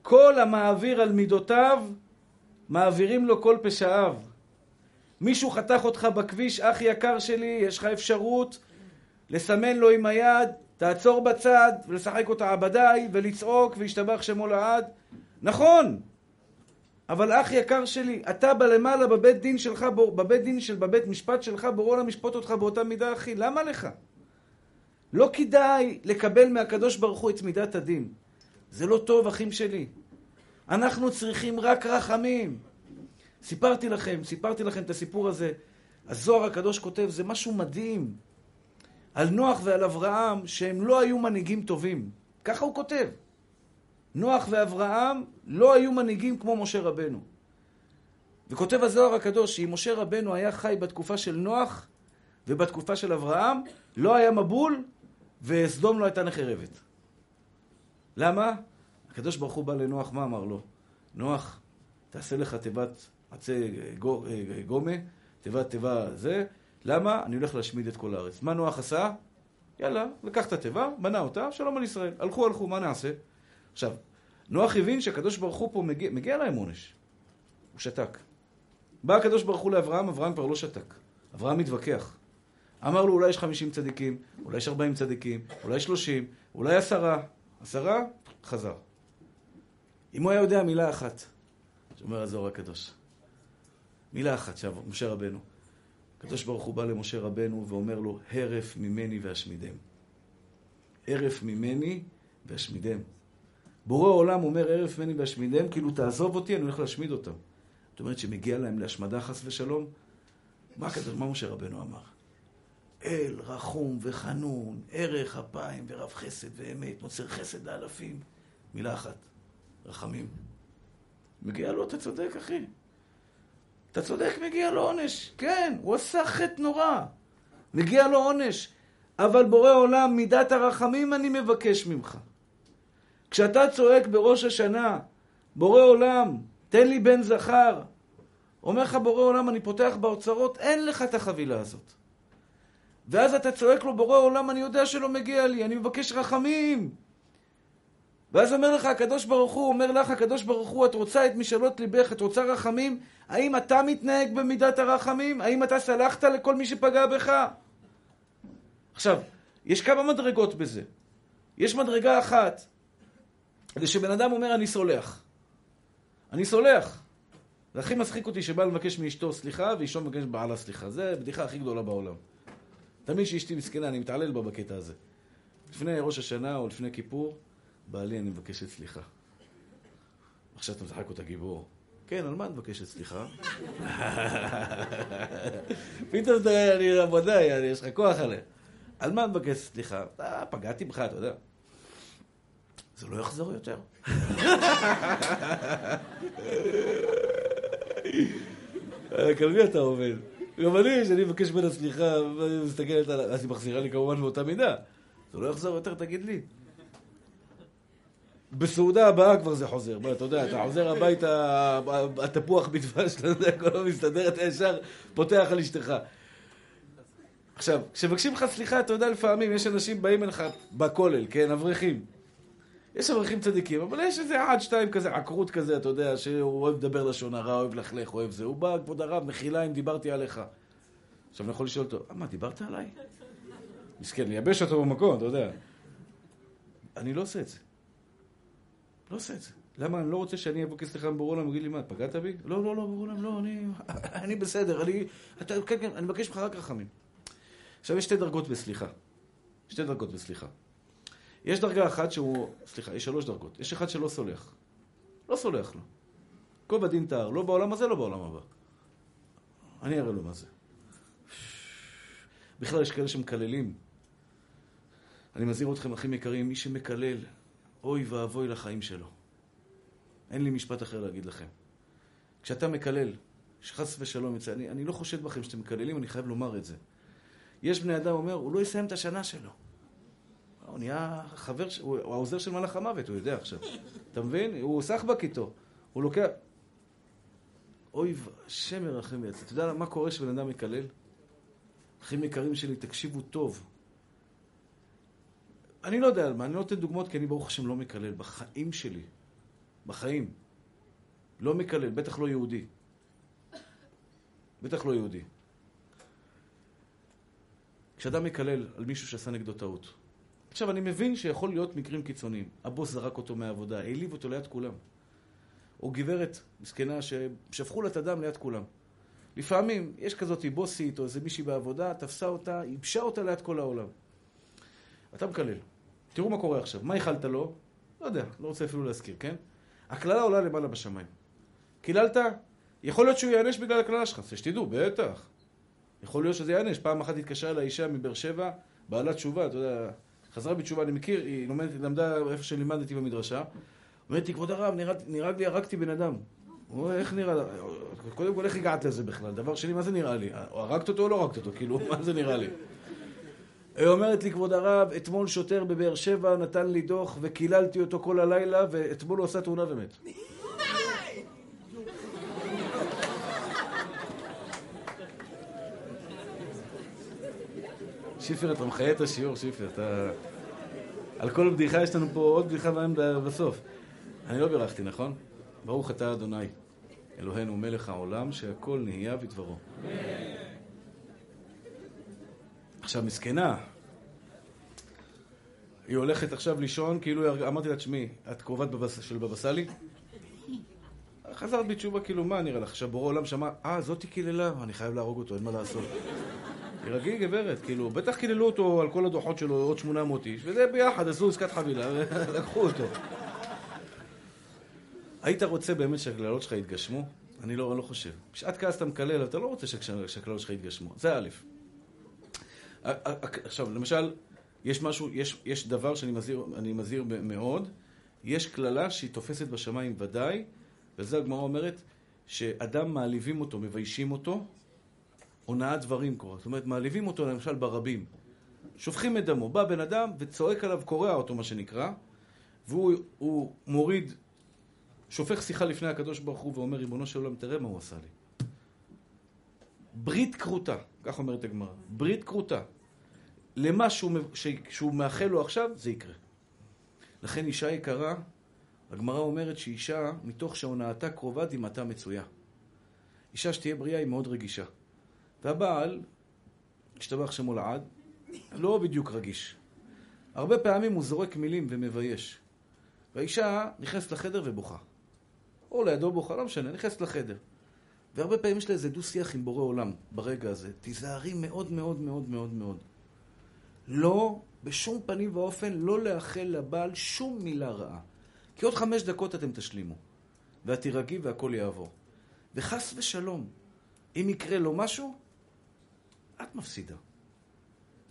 כל המעביר על מידותיו, מעבירים לו כל פשעיו. מישהו חתך אותך בכביש, אח יקר שלי, יש לך אפשרות לסמן לו עם היד, תעצור בצד, ולשחק אותה עבדיי, ולצעוק, וישתבח שמו לעד. נכון, אבל אח יקר שלי, אתה בלמעלה בבית דין שלך, בבית דין של, בבית משפט שלך, בורא עולם ישפוט אותך באותה מידה, אחי. למה לך? לא כדאי לקבל מהקדוש ברוך הוא את מידת הדין. זה לא טוב, אחים שלי. אנחנו צריכים רק רחמים. סיפרתי לכם, סיפרתי לכם את הסיפור הזה. הזוהר הקדוש כותב, זה משהו מדהים. על נוח ועל אברהם, שהם לא היו מנהיגים טובים. ככה הוא כותב. נוח ואברהם לא היו מנהיגים כמו משה רבנו. וכותב הזוהר הקדוש שאם משה רבנו היה חי בתקופה של נוח ובתקופה של אברהם, לא היה מבול וסדום לא הייתה נחרבת. למה? הקדוש ברוך הוא בא לנוח, מה אמר לו? נוח, תעשה לך תיבת עצי גומה, תיבת תיבה זה. למה? אני הולך להשמיד את כל הארץ. מה נוח עשה? יאללה, לקח את התיבה, בנה אותה, שלום על ישראל. הלכו, הלכו, מה נעשה? עכשיו, נוח הבין שהקדוש ברוך הוא פה מגיע, מגיע להם עונש. הוא שתק. בא הקדוש ברוך הוא לאברהם, אברהם כבר לא שתק. אברהם מתווכח. אמר לו, אולי יש 50 צדיקים, אולי יש 40 צדיקים, אולי 30, אולי עשרה. עשרה, חזר. אם הוא היה יודע מילה אחת, שאומר הזוהר הקדוש. מילה אחת, משה רבנו. הקדוש ברוך הוא בא למשה רבנו ואומר לו, הרף ממני ואשמידם. הרף ממני ואשמידם. בורא עולם אומר, הרף ממני ואשמידם, כאילו תעזוב אותי, אני הולך להשמיד אותם. זאת אומרת שמגיע להם להשמדה חס ושלום? מה, מה משה רבנו אמר? אל רחום וחנון, ערך אפיים ורב חסד ואמת, מוסר חסד לאלפים. מילה אחת, רחמים. מגיע לו, אתה צודק, אחי. אתה צודק, מגיע לו עונש. כן, הוא עשה חטא נורא. מגיע לו עונש. אבל בורא עולם, מידת הרחמים אני מבקש ממך. כשאתה צועק בראש השנה, בורא עולם, תן לי בן זכר, אומר לך בורא עולם, אני פותח באוצרות, אין לך את החבילה הזאת. ואז אתה צועק לו, בורא עולם, אני יודע שלא מגיע לי, אני מבקש רחמים. ואז אומר לך הקדוש ברוך הוא, אומר לך הקדוש ברוך הוא, את רוצה את משאלות ליבך, את רוצה רחמים? האם אתה מתנהג במידת הרחמים? האם אתה סלחת לכל מי שפגע בך? עכשיו, יש כמה מדרגות בזה. יש מדרגה אחת, זה שבן אדם אומר אני סולח. אני סולח. זה הכי מצחיק אותי שבא לבקש מאשתו סליחה, ואשתו מבקש בעלה סליחה. זה הבדיחה הכי גדולה בעולם. תמיד שאשתי מסכנה, אני מתעלל בה בקטע הזה. לפני ראש השנה או לפני כיפור, בעלי, אני מבקשת סליחה. עכשיו אתה משחק אותה גיבור. כן, על מה את מבקשת סליחה? פתאום אומר, אני עבודה, יש לך כוח עליה. על מה את מבקשת סליחה? אה, פגעתי בך, אתה יודע. זה לא יחזור יותר. על מי אתה עובד? גם אני, כשאני מבקש ממנה סליחה, ואני מסתכלת עליו, אז היא מחזירה לי כמובן באותה מידה. זה לא יחזור יותר, תגיד לי. בסעודה הבאה כבר זה חוזר. בוא, אתה יודע, אתה חוזר הביתה, התפוח בדבש, אתה יודע, הכל לא מסתדר, אתה ישר פותח על אשתך. עכשיו, כשמבקשים לך סליחה, אתה יודע, לפעמים יש אנשים באים אליך בכולל, כן, אברכים. יש אברכים צדיקים, אבל יש איזה אחד, שתיים כזה, עקרות כזה, אתה יודע, שהוא אוהב לדבר לשון הרע, אוהב לכלך, אוהב זה. הוא בא, כבוד הרב, מחילה אם דיברתי עליך. עכשיו אני יכול לשאול אותו, מה, דיברת עליי? מסכן, לייבש אותו במקום, אתה יודע. אני לא עושה את זה. לא עושה את זה. למה? אני לא רוצה שאני אבקש סליחה מבורא עולם ויגיד לי, מה, פגעת בי? לא, לא, לא, ברור עולם, לא, אני, אני בסדר, אני, אתה, כן, כן, אני מבקש ממך רק רחמים. עכשיו, יש שתי דרגות בסליחה. שתי דרגות בסליחה. יש דרגה אחת שהוא, סליחה, יש שלוש דרגות. יש אחד שלא סולח. לא סולח לו. קוב הדין תהר, לא בעולם הזה, לא בעולם הבא. אני אראה לו מה זה. בכלל, יש כאלה שמקללים. אני מזהיר אתכם, אחים יקרים, מי שמקלל, אוי ואבוי לחיים שלו. אין לי משפט אחר להגיד לכם. כשאתה מקלל, שחס ושלום יצא, אני, אני לא חושד בכם שאתם מקללים, אני חייב לומר את זה. יש בני אדם אומר, הוא לא יסיים את השנה שלו. הוא נהיה חבר, הוא, העוזר של מלאך המוות, הוא יודע עכשיו. אתה מבין? הוא סחבק איתו. הוא לוקח... אוי, השם ירחם ויצא. אתה יודע מה קורה כשבן אדם מקלל? אחים יקרים שלי, תקשיבו טוב. אני לא יודע על מה, אני לא נותן דוגמאות כי אני ברוך השם לא מקלל. בחיים שלי, בחיים, לא מקלל, בטח לא יהודי. בטח לא יהודי. כשאדם מקלל על מישהו שעשה נגדו טעות. עכשיו, אני מבין שיכול להיות מקרים קיצוניים. הבוס זרק אותו מהעבודה, העליב אותו ליד כולם. או גברת מסכנה ששפכו לה את הדם ליד כולם. לפעמים יש כזאת בוסית או איזה מישהי בעבודה, תפסה אותה, ייבשה אותה ליד כל העולם. אתה מקלל. תראו מה קורה עכשיו. מה איחלת לו? לא יודע, לא רוצה אפילו להזכיר, כן? הקללה עולה למעלה בשמיים. קיללת? יכול להיות שהוא ייענש בגלל הקללה שלך, אז שתדעו, בטח. יכול להיות שזה ייענש. פעם אחת התקשרה אליי אישה מבאר שבע, בעלת תשובה, אתה יודע, חזרה בתשובה, אני מכיר, היא לומדת, למדה איפה שלימדתי במדרשה. אומרת לי, כבוד הרב, נראה לי הרגתי בן אדם. הוא אומר, איך נראה? קודם כל, איך הגעת לזה בכלל? דבר שני, מה זה נראה לי? הרגת אותו או לא הרגת אותו? כאילו, מה זה נראה לי? היא אומרת לי, כבוד הרב, אתמול שוטר בבאר שבע נתן לי דוח וקיללתי אותו כל הלילה, ואתמול הוא עשה תאונה ומת. שיפר, אתה מחיה את השיעור, שיפר, אתה... על כל בדיחה יש לנו פה עוד בדיחה בהם בסוף. אני לא בירכתי, נכון? ברוך אתה אדוני, אלוהינו מלך העולם, שהכל נהיה בדברו. עכשיו, מסכנה, היא הולכת עכשיו לישון, כאילו אמרתי לה, תשמעי, את קרובת בבס... של בבא סאלי? חזרת בתשובה, כאילו, מה נראה לך? עכשיו בורא עולם שמע, אה, זאתי קיללה, אני חייב להרוג אותו, אין מה לעשות. תירגעי גברת, כאילו, בטח קיללו אותו על כל הדוחות שלו עוד 800 איש, וזה ביחד, עשו עסקת חבילה, ולקחו אותו. היית רוצה באמת שהקללות שלך יתגשמו? אני לא, לא חושב. בשעת כעס אתה מקלל, אתה לא רוצה שהקללות שלך יתגשמו. זה א'. עכשיו, למשל, יש משהו, יש, יש דבר שאני מזהיר, מזהיר מאוד, יש קללה שהיא תופסת בשמיים ודאי, וזה הגמרא אומרת, שאדם מעליבים אותו, מביישים אותו, הונאת דברים קורה. זאת אומרת, מעליבים אותו למשל ברבים. שופכים את דמו. בא בן אדם וצועק עליו, קורע אותו, מה שנקרא, והוא מוריד, שופך שיחה לפני הקדוש ברוך הוא ואומר, ריבונו של עולם, תראה מה הוא עשה לי. ברית כרותה, כך אומרת הגמרא. ברית כרותה. למה שהוא, שהוא מאחל לו עכשיו, זה יקרה. לכן אישה יקרה, הגמרא אומרת שאישה, מתוך שהונאתה קרובה, דמעתה מצויה. אישה שתהיה בריאה היא מאוד רגישה. והבעל, השתבח שמו לעד, לא בדיוק רגיש. הרבה פעמים הוא זורק מילים ומבייש. והאישה נכנסת לחדר ובוכה. או לידו בוכה, לא משנה, נכנסת לחדר. והרבה פעמים יש לה איזה דו-שיח עם בורא עולם ברגע הזה. תיזהרי מאוד מאוד מאוד מאוד מאוד. לא, בשום פנים ואופן, לא לאחל לבעל שום מילה רעה. כי עוד חמש דקות אתם תשלימו. ואת תירגעי והכל יעבור. וחס ושלום, אם יקרה לו משהו, את מפסידה.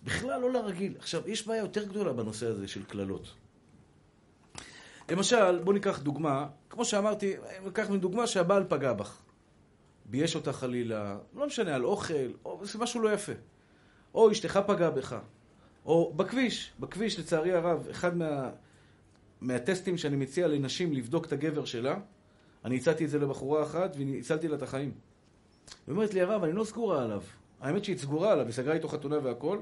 בכלל לא לרגיל. עכשיו, יש בעיה יותר גדולה בנושא הזה של קללות. למשל, בואו ניקח דוגמה, כמו שאמרתי, ניקח דוגמה שהבעל פגע בך. בייש אותה חלילה, לא משנה, על אוכל, או זה משהו לא יפה. או אשתך פגעה בך. או בכביש, בכביש לצערי הרב, אחד מה, מהטסטים שאני מציע לנשים לבדוק את הגבר שלה, אני הצעתי את זה לבחורה אחת והצלתי לה את החיים. היא אומרת לי, הרב, אני לא סגורה עליו. האמת שהיא סגורה עליו, היא סגרה איתו חתונה והכל,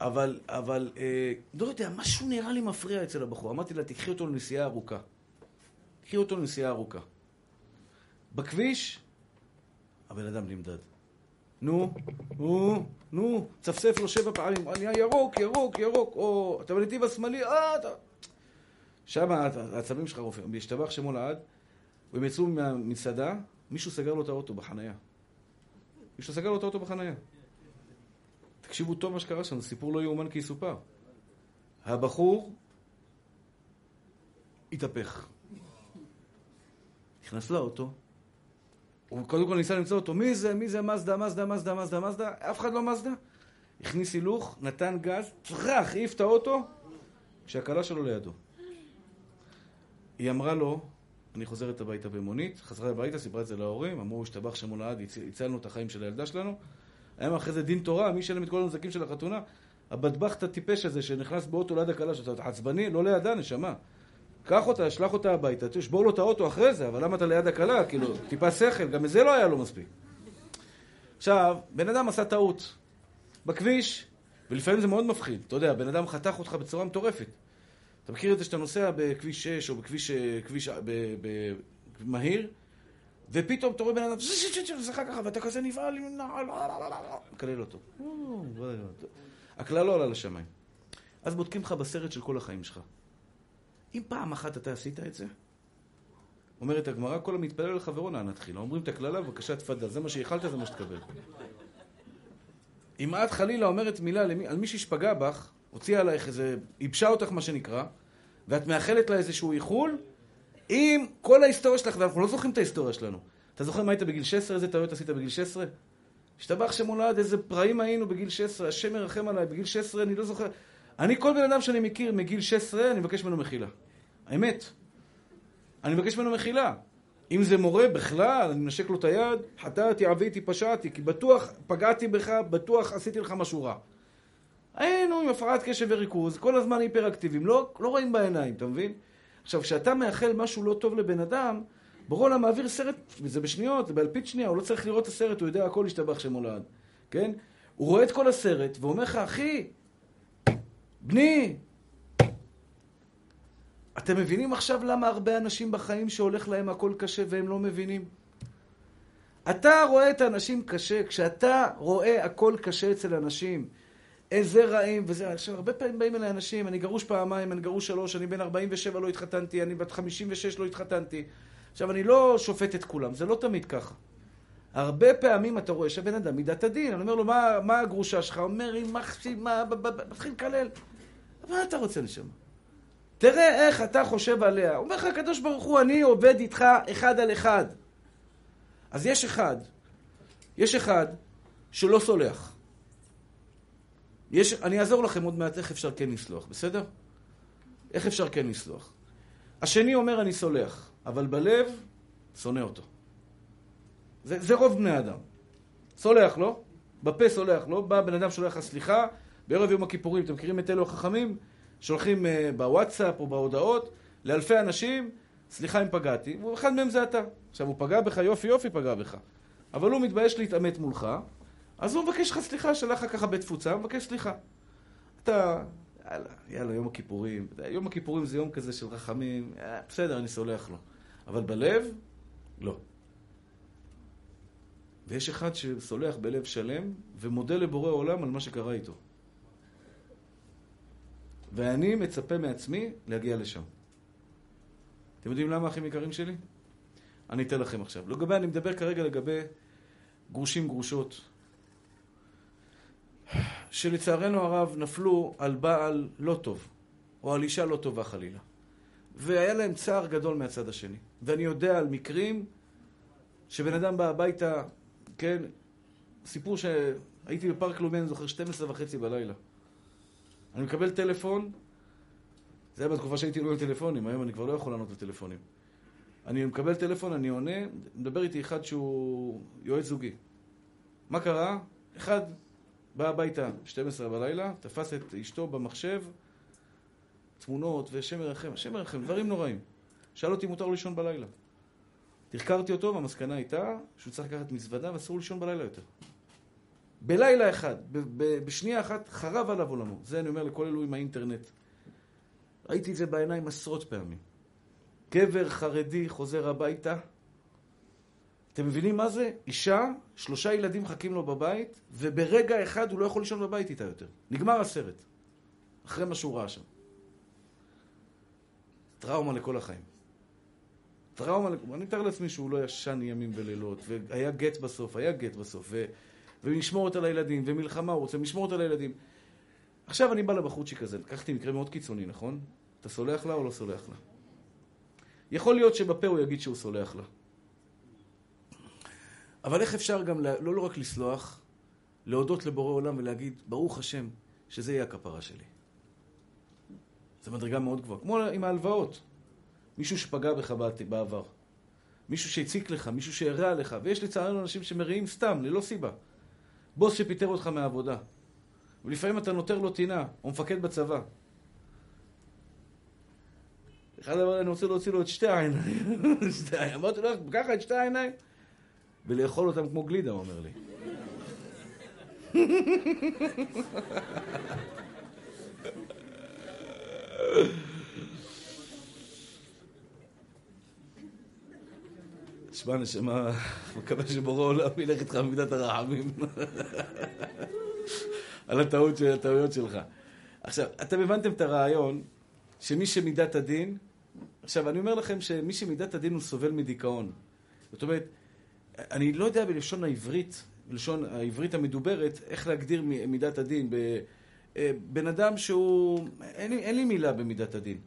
אבל, אבל, אה, לא יודע, משהו נראה לי מפריע אצל הבחור. אמרתי לה, תקחי אותו לנסיעה ארוכה. תקחי אותו לנסיעה ארוכה. בכביש, הבן אדם נמדד. נו, נו, נו, צפצף לו שבע פעמים, אני ירוק, ירוק, ירוק, או אתה בנתיב השמאלי, אה, אתה... שם העצבים שלך רופאים, בהשתבח שמו לעד, והם יצאו מהמסעדה, מישהו סגר לו את האוטו בחנייה. מישהו סגר לו את האוטו בחנייה. תקשיבו טוב מה שקרה שם, זה סיפור לא יאומן כי יסופר. הבחור התהפך. נכנס לאוטו, הוא קודם כל ניסה למצוא אותו, מי זה, מי זה, מזדה, מזדה, מזדה, מזדה, מזדה, אף אחד לא מזדה. הכניס הילוך, נתן גז, טראח, העיף את האוטו, כשהכלה שלו לידו. היא אמרה לו, אני חוזרת הביתה במונית, חזרה הביתה, סיפרה את זה להורים, אמרו, השתבח שמו לעד, הצלנו את החיים של הילדה שלנו. היה אחרי זה דין תורה, מי ישלם את כל הנזקים של החתונה? הבטבחת הטיפש הזה שנכנס באוטו ליד הכלה שלו, עצבני? לא לידה, נשמה. קח אותה, שלח אותה הביתה, תשבור לו את האוטו אחרי זה, אבל למה אתה ליד הכלה? כאילו, טיפה שכל, גם מזה לא היה לו מספיק. עכשיו, בן אדם עשה טעות בכביש, ולפעמים זה מאוד מפחיד. אתה יודע, בן אדם חתך אותך בצורה מטורפת. אתה מכיר את זה שאתה נוסע בכביש 6 או בכביש כביש, ב, ב, מהיר, ופתאום אתה רואה בן אדם, זכה ככה, ואתה כזה נבהל, מקלל אותו. הכלל לא עלה לשמיים. אז בודקים לך בסרט של כל החיים שלך. אם פעם אחת אתה עשית את זה, אומרת הגמרא, כל המתפלל לחברו נא נתחיל. אומרים את הקללה, בבקשה תפדה, זה מה שאיכלת, זה מה שתקבל. אם את חלילה אומרת מילה למי, על מישהי שפגע בך, הוציאה עלייך איזה, ייבשה אותך מה שנקרא, ואת מאחלת לה איזשהו איחול, עם כל ההיסטוריה שלך, ואנחנו לא זוכרים את ההיסטוריה שלנו. אתה זוכר מה היית בגיל 16? איזה טעויות עשית בגיל 16? השתבח שמולד, איזה פראים היינו בגיל 16, השם מרחם עליי, בגיל 16 אני לא זוכר. אני, כל בן אדם שאני מכיר מגיל 16, אני מבקש ממנו מחילה. האמת. אני מבקש ממנו מחילה. אם זה מורה, בכלל, אני מנשק לו את היד, חטאתי, עוויתי, פשעתי, כי בטוח פגעתי בך, בטוח עשיתי לך משהו רע. היינו עם הפרעת קשב וריכוז, כל הזמן היפראקטיביים, לא, לא רואים בעיניים, אתה מבין? עכשיו, כשאתה מאחל משהו לא טוב לבן אדם, ברולה מעביר סרט, וזה בשניות, זה באלפית שנייה, הוא לא צריך לראות את הסרט, הוא יודע הכל ישתבח שמולד, כן? הוא רואה את כל הסרט, ואומר לך, אחי, בני, אתם מבינים עכשיו למה הרבה אנשים בחיים שהולך להם הכל קשה והם לא מבינים? אתה רואה את האנשים קשה, כשאתה רואה הכל קשה אצל אנשים, איזה רעים וזה, עכשיו הרבה פעמים באים אליי אנשים, אני גרוש פעמיים, אני גרוש שלוש, אני בן 47 לא התחתנתי, אני בת 56 לא התחתנתי. עכשיו אני לא שופט את כולם, זה לא תמיד ככה. הרבה פעמים אתה רואה שהבן אדם מידת הדין, אני אומר לו, מה, מה הגרושה שלך? אומר, היא מחשימה, מתחיל לקלל. מה אתה רוצה לשמוע? תראה איך אתה חושב עליה. אומר לך הקדוש ברוך הוא, אני עובד איתך אחד על אחד. אז יש אחד, יש אחד שלא סולח. יש, אני אעזור לכם עוד מעט איך אפשר כן לסלוח, בסדר? איך אפשר כן לסלוח. השני אומר אני סולח, אבל בלב שונא אותו. זה, זה רוב בני אדם. סולח לו, בפה סולח לו, בא בן אדם שולח לך סליחה, בערב יום הכיפורים, אתם מכירים את אלו החכמים? שולחים אה, בוואטסאפ או בהודעות לאלפי אנשים, סליחה אם פגעתי, ואחד מהם זה אתה. עכשיו, הוא פגע בך, יופי יופי פגע בך. אבל הוא מתבייש להתעמת מולך, אז הוא מבקש לך סליחה, שלח לך ככה בתפוצה, מבקש סליחה. אתה, יאללה, יאללה, יום הכיפורים. יום הכיפורים זה יום כזה של רחמים, אה, בסדר, אני סולח לו. אבל בלב, לא. ויש אחד שסולח בלב שלם ומודה לבורא עולם על מה שקרה איתו. ואני מצפה מעצמי להגיע לשם. אתם יודעים למה, אחים יקרים שלי? אני אתן לכם עכשיו. לגבי, אני מדבר כרגע לגבי גרושים גרושות, שלצערנו הרב נפלו על בעל לא טוב, או על אישה לא טובה חלילה. והיה להם צער גדול מהצד השני. ואני יודע על מקרים שבן אדם בא הביתה, כן, סיפור שהייתי בפארק לאומי, אני זוכר, 12 וחצי בלילה. אני מקבל טלפון, זה היה בתקופה שהייתי עונה טלפונים, היום אני כבר לא יכול לענות לטלפונים. אני מקבל טלפון, אני עונה, מדבר איתי אחד שהוא יועץ זוגי. מה קרה? אחד בא הביתה, 12 בלילה, תפס את אשתו במחשב, תמונות ושם ירחם, שם ירחם, דברים נוראים. שאל אותי אם מותר לישון בלילה. תחקרתי אותו, והמסקנה הייתה שהוא צריך לקחת מזוודה ואסור לישון בלילה יותר. בלילה אחד, בשנייה אחת, חרב עליו עולמו. זה אני אומר לכל אלו עם האינטרנט. ראיתי את זה בעיניים עשרות פעמים. גבר חרדי חוזר הביתה, אתם מבינים מה זה? אישה, שלושה ילדים מחכים לו בבית, וברגע אחד הוא לא יכול לישון בבית איתה יותר. נגמר הסרט. אחרי מה שהוא ראה שם. טראומה לכל החיים. טראומה, אני מתאר לעצמי שהוא לא ישן ימים ולילות, והיה גט בסוף, היה גט בסוף, ו... ומשמורת על הילדים, ומלחמה, הוא רוצה משמורת על הילדים. עכשיו אני בא לבחורצ'יק הזה, לקחתי מקרה מאוד קיצוני, נכון? אתה סולח לה או לא סולח לה? יכול להיות שבפה הוא יגיד שהוא סולח לה. אבל איך אפשר גם לא, לא רק לסלוח, להודות לבורא עולם ולהגיד, ברוך השם, שזה יהיה הכפרה שלי. זו מדרגה מאוד גבוהה. כמו עם ההלוואות. מישהו שפגע בך בעבר. מישהו שהציק לך, מישהו שהרע לך, ויש לצערנו אנשים שמריעים סתם, ללא סיבה. בוס שפיטר אותך מהעבודה. ולפעמים אתה נותר לו טינה, או מפקד בצבא. אחד אמר, אני רוצה להוציא לו את שתי העיניים. אמרתי לו, ככה את שתי העיניים? ולאכול אותם כמו גלידה, הוא אומר לי. תשמע, נשמה, מקווה שבורא עולם ילך איתך במידת הרחמים. על הטעות של הטעויות שלך. עכשיו, אתם הבנתם את הרעיון שמי שמידת הדין, עכשיו, אני אומר לכם שמי שמידת הדין הוא סובל מדיכאון. זאת אומרת, אני לא יודע בלשון העברית, בלשון העברית המדוברת, איך להגדיר מידת הדין. אה, בן אדם שהוא... אין לי, אין לי מילה במידת הדין.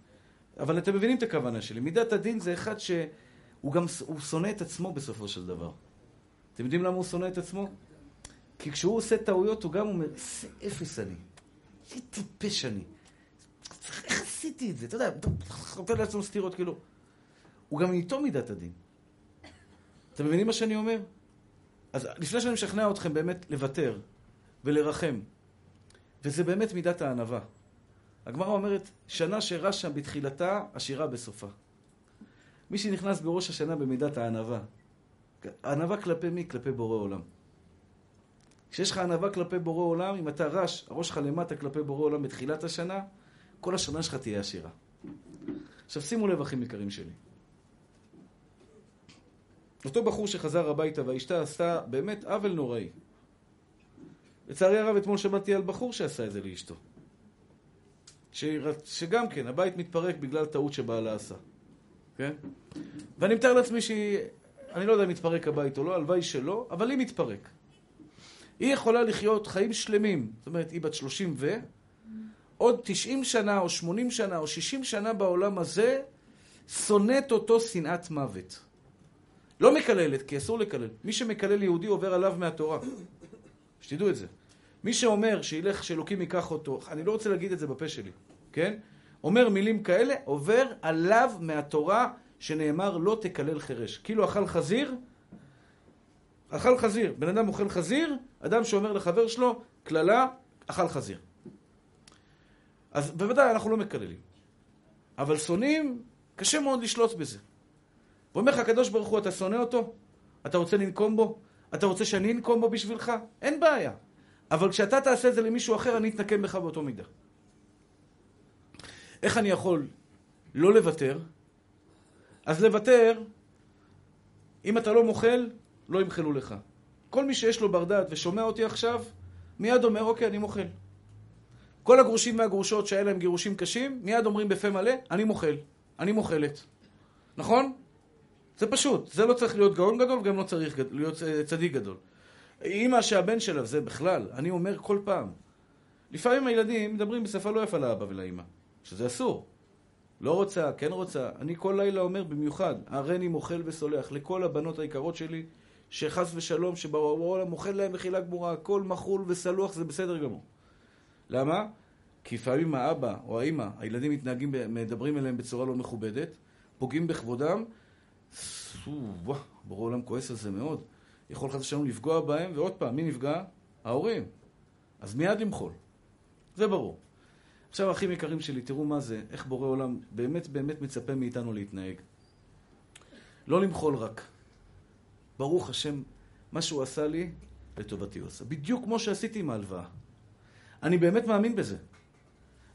אבל אתם מבינים את הכוונה שלי. מידת הדין זה אחד שהוא גם... הוא שונא את עצמו בסופו של דבר. אתם יודעים למה הוא שונא את עצמו? כי כשהוא עושה טעויות, הוא גם אומר, איזה אפס אני. איזה טיפש אני. איך עשיתי את זה? אתה יודע, נותן לעצמו סטירות, כאילו. הוא גם איתו מידת הדין. אתם מבינים מה שאני אומר? אז לפני שאני משכנע אתכם באמת לוותר ולרחם, וזה באמת מידת הענווה. הגמרא אומרת, שנה שרשה בתחילתה, עשירה בסופה. מי שנכנס בראש השנה במידת הענווה, ענווה כלפי מי? כלפי בורא עולם. כשיש לך ענווה כלפי בורא עולם, אם אתה רש, הראש שלך למטה כלפי בורא עולם בתחילת השנה, כל השנה שלך תהיה עשירה. עכשיו שימו לב, אחים יקרים שלי. אותו בחור שחזר הביתה והאשתה עשתה באמת עוול נוראי. לצערי הרב, אתמול שמעתי על בחור שעשה את זה לאשתו. ש... שגם כן, הבית מתפרק בגלל טעות שבעלה עשה. כן? ואני מתאר לעצמי שהיא... אני לא יודע אם מתפרק הבית או לא, הלוואי שלא, אבל היא מתפרק. היא יכולה לחיות חיים שלמים, זאת אומרת, היא בת 30 ו... עוד 90 שנה, או 80 שנה, או 60 שנה בעולם הזה, שונאת אותו שנאת מוות. לא מקללת, כי אסור לקלל. מי שמקלל יהודי עובר עליו מהתורה. שתדעו את זה. מי שאומר שילך, שאלוקים ייקח אותו, אני לא רוצה להגיד את זה בפה שלי, כן? אומר מילים כאלה, עובר עליו מהתורה שנאמר לא תקלל חירש. כאילו אכל חזיר, אכל חזיר. בן אדם אוכל חזיר, אדם שאומר לחבר שלו, קללה, אכל חזיר. אז בוודאי אנחנו לא מקללים. אבל שונאים, קשה מאוד לשלוט בזה. ואומר לך הקדוש ברוך הוא, אתה שונא אותו? אתה רוצה לנקום בו? אתה רוצה שאני אנקום בו בשבילך? אין בעיה. אבל כשאתה תעשה את זה למישהו אחר, אני אתנקם בך באותו מידה. איך אני יכול לא לוותר? אז לוותר, אם אתה לא מוחל, לא ימחלו לך. כל מי שיש לו בר דעת ושומע אותי עכשיו, מיד אומר, אוקיי, אני מוחל. כל הגרושים והגרושות שהיה להם גירושים קשים, מיד אומרים בפה מלא, אני מוחל, אני מוחלת. נכון? זה פשוט. זה לא צריך להיות גאון גדול, וגם לא צריך להיות אה, צדיק גדול. אימא שהבן שלה, זה בכלל, אני אומר כל פעם. לפעמים הילדים מדברים בשפה לא יפה לאבא ולאימא, שזה אסור. לא רוצה, כן רוצה. אני כל לילה אומר במיוחד, הריני מוחל וסולח לכל הבנות היקרות שלי, שחס ושלום, שבעולם מוחל להם מחילה גמורה, הכל מחול וסלוח, זה בסדר גמור. למה? כי לפעמים האבא או האימא, הילדים מתנהגים, מדברים אליהם בצורה לא מכובדת, פוגעים בכבודם, וואו, ברור עולם כועס על זה מאוד. יכול חס ושלום לפגוע בהם, ועוד פעם, מי נפגע? ההורים. אז מיד למחול. זה ברור. עכשיו, אחים יקרים שלי, תראו מה זה, איך בורא עולם באמת באמת מצפה מאיתנו להתנהג. לא למחול רק. ברוך השם, מה שהוא עשה לי, לטובתי הוא עשה. בדיוק כמו שעשיתי עם ההלוואה. אני באמת מאמין בזה.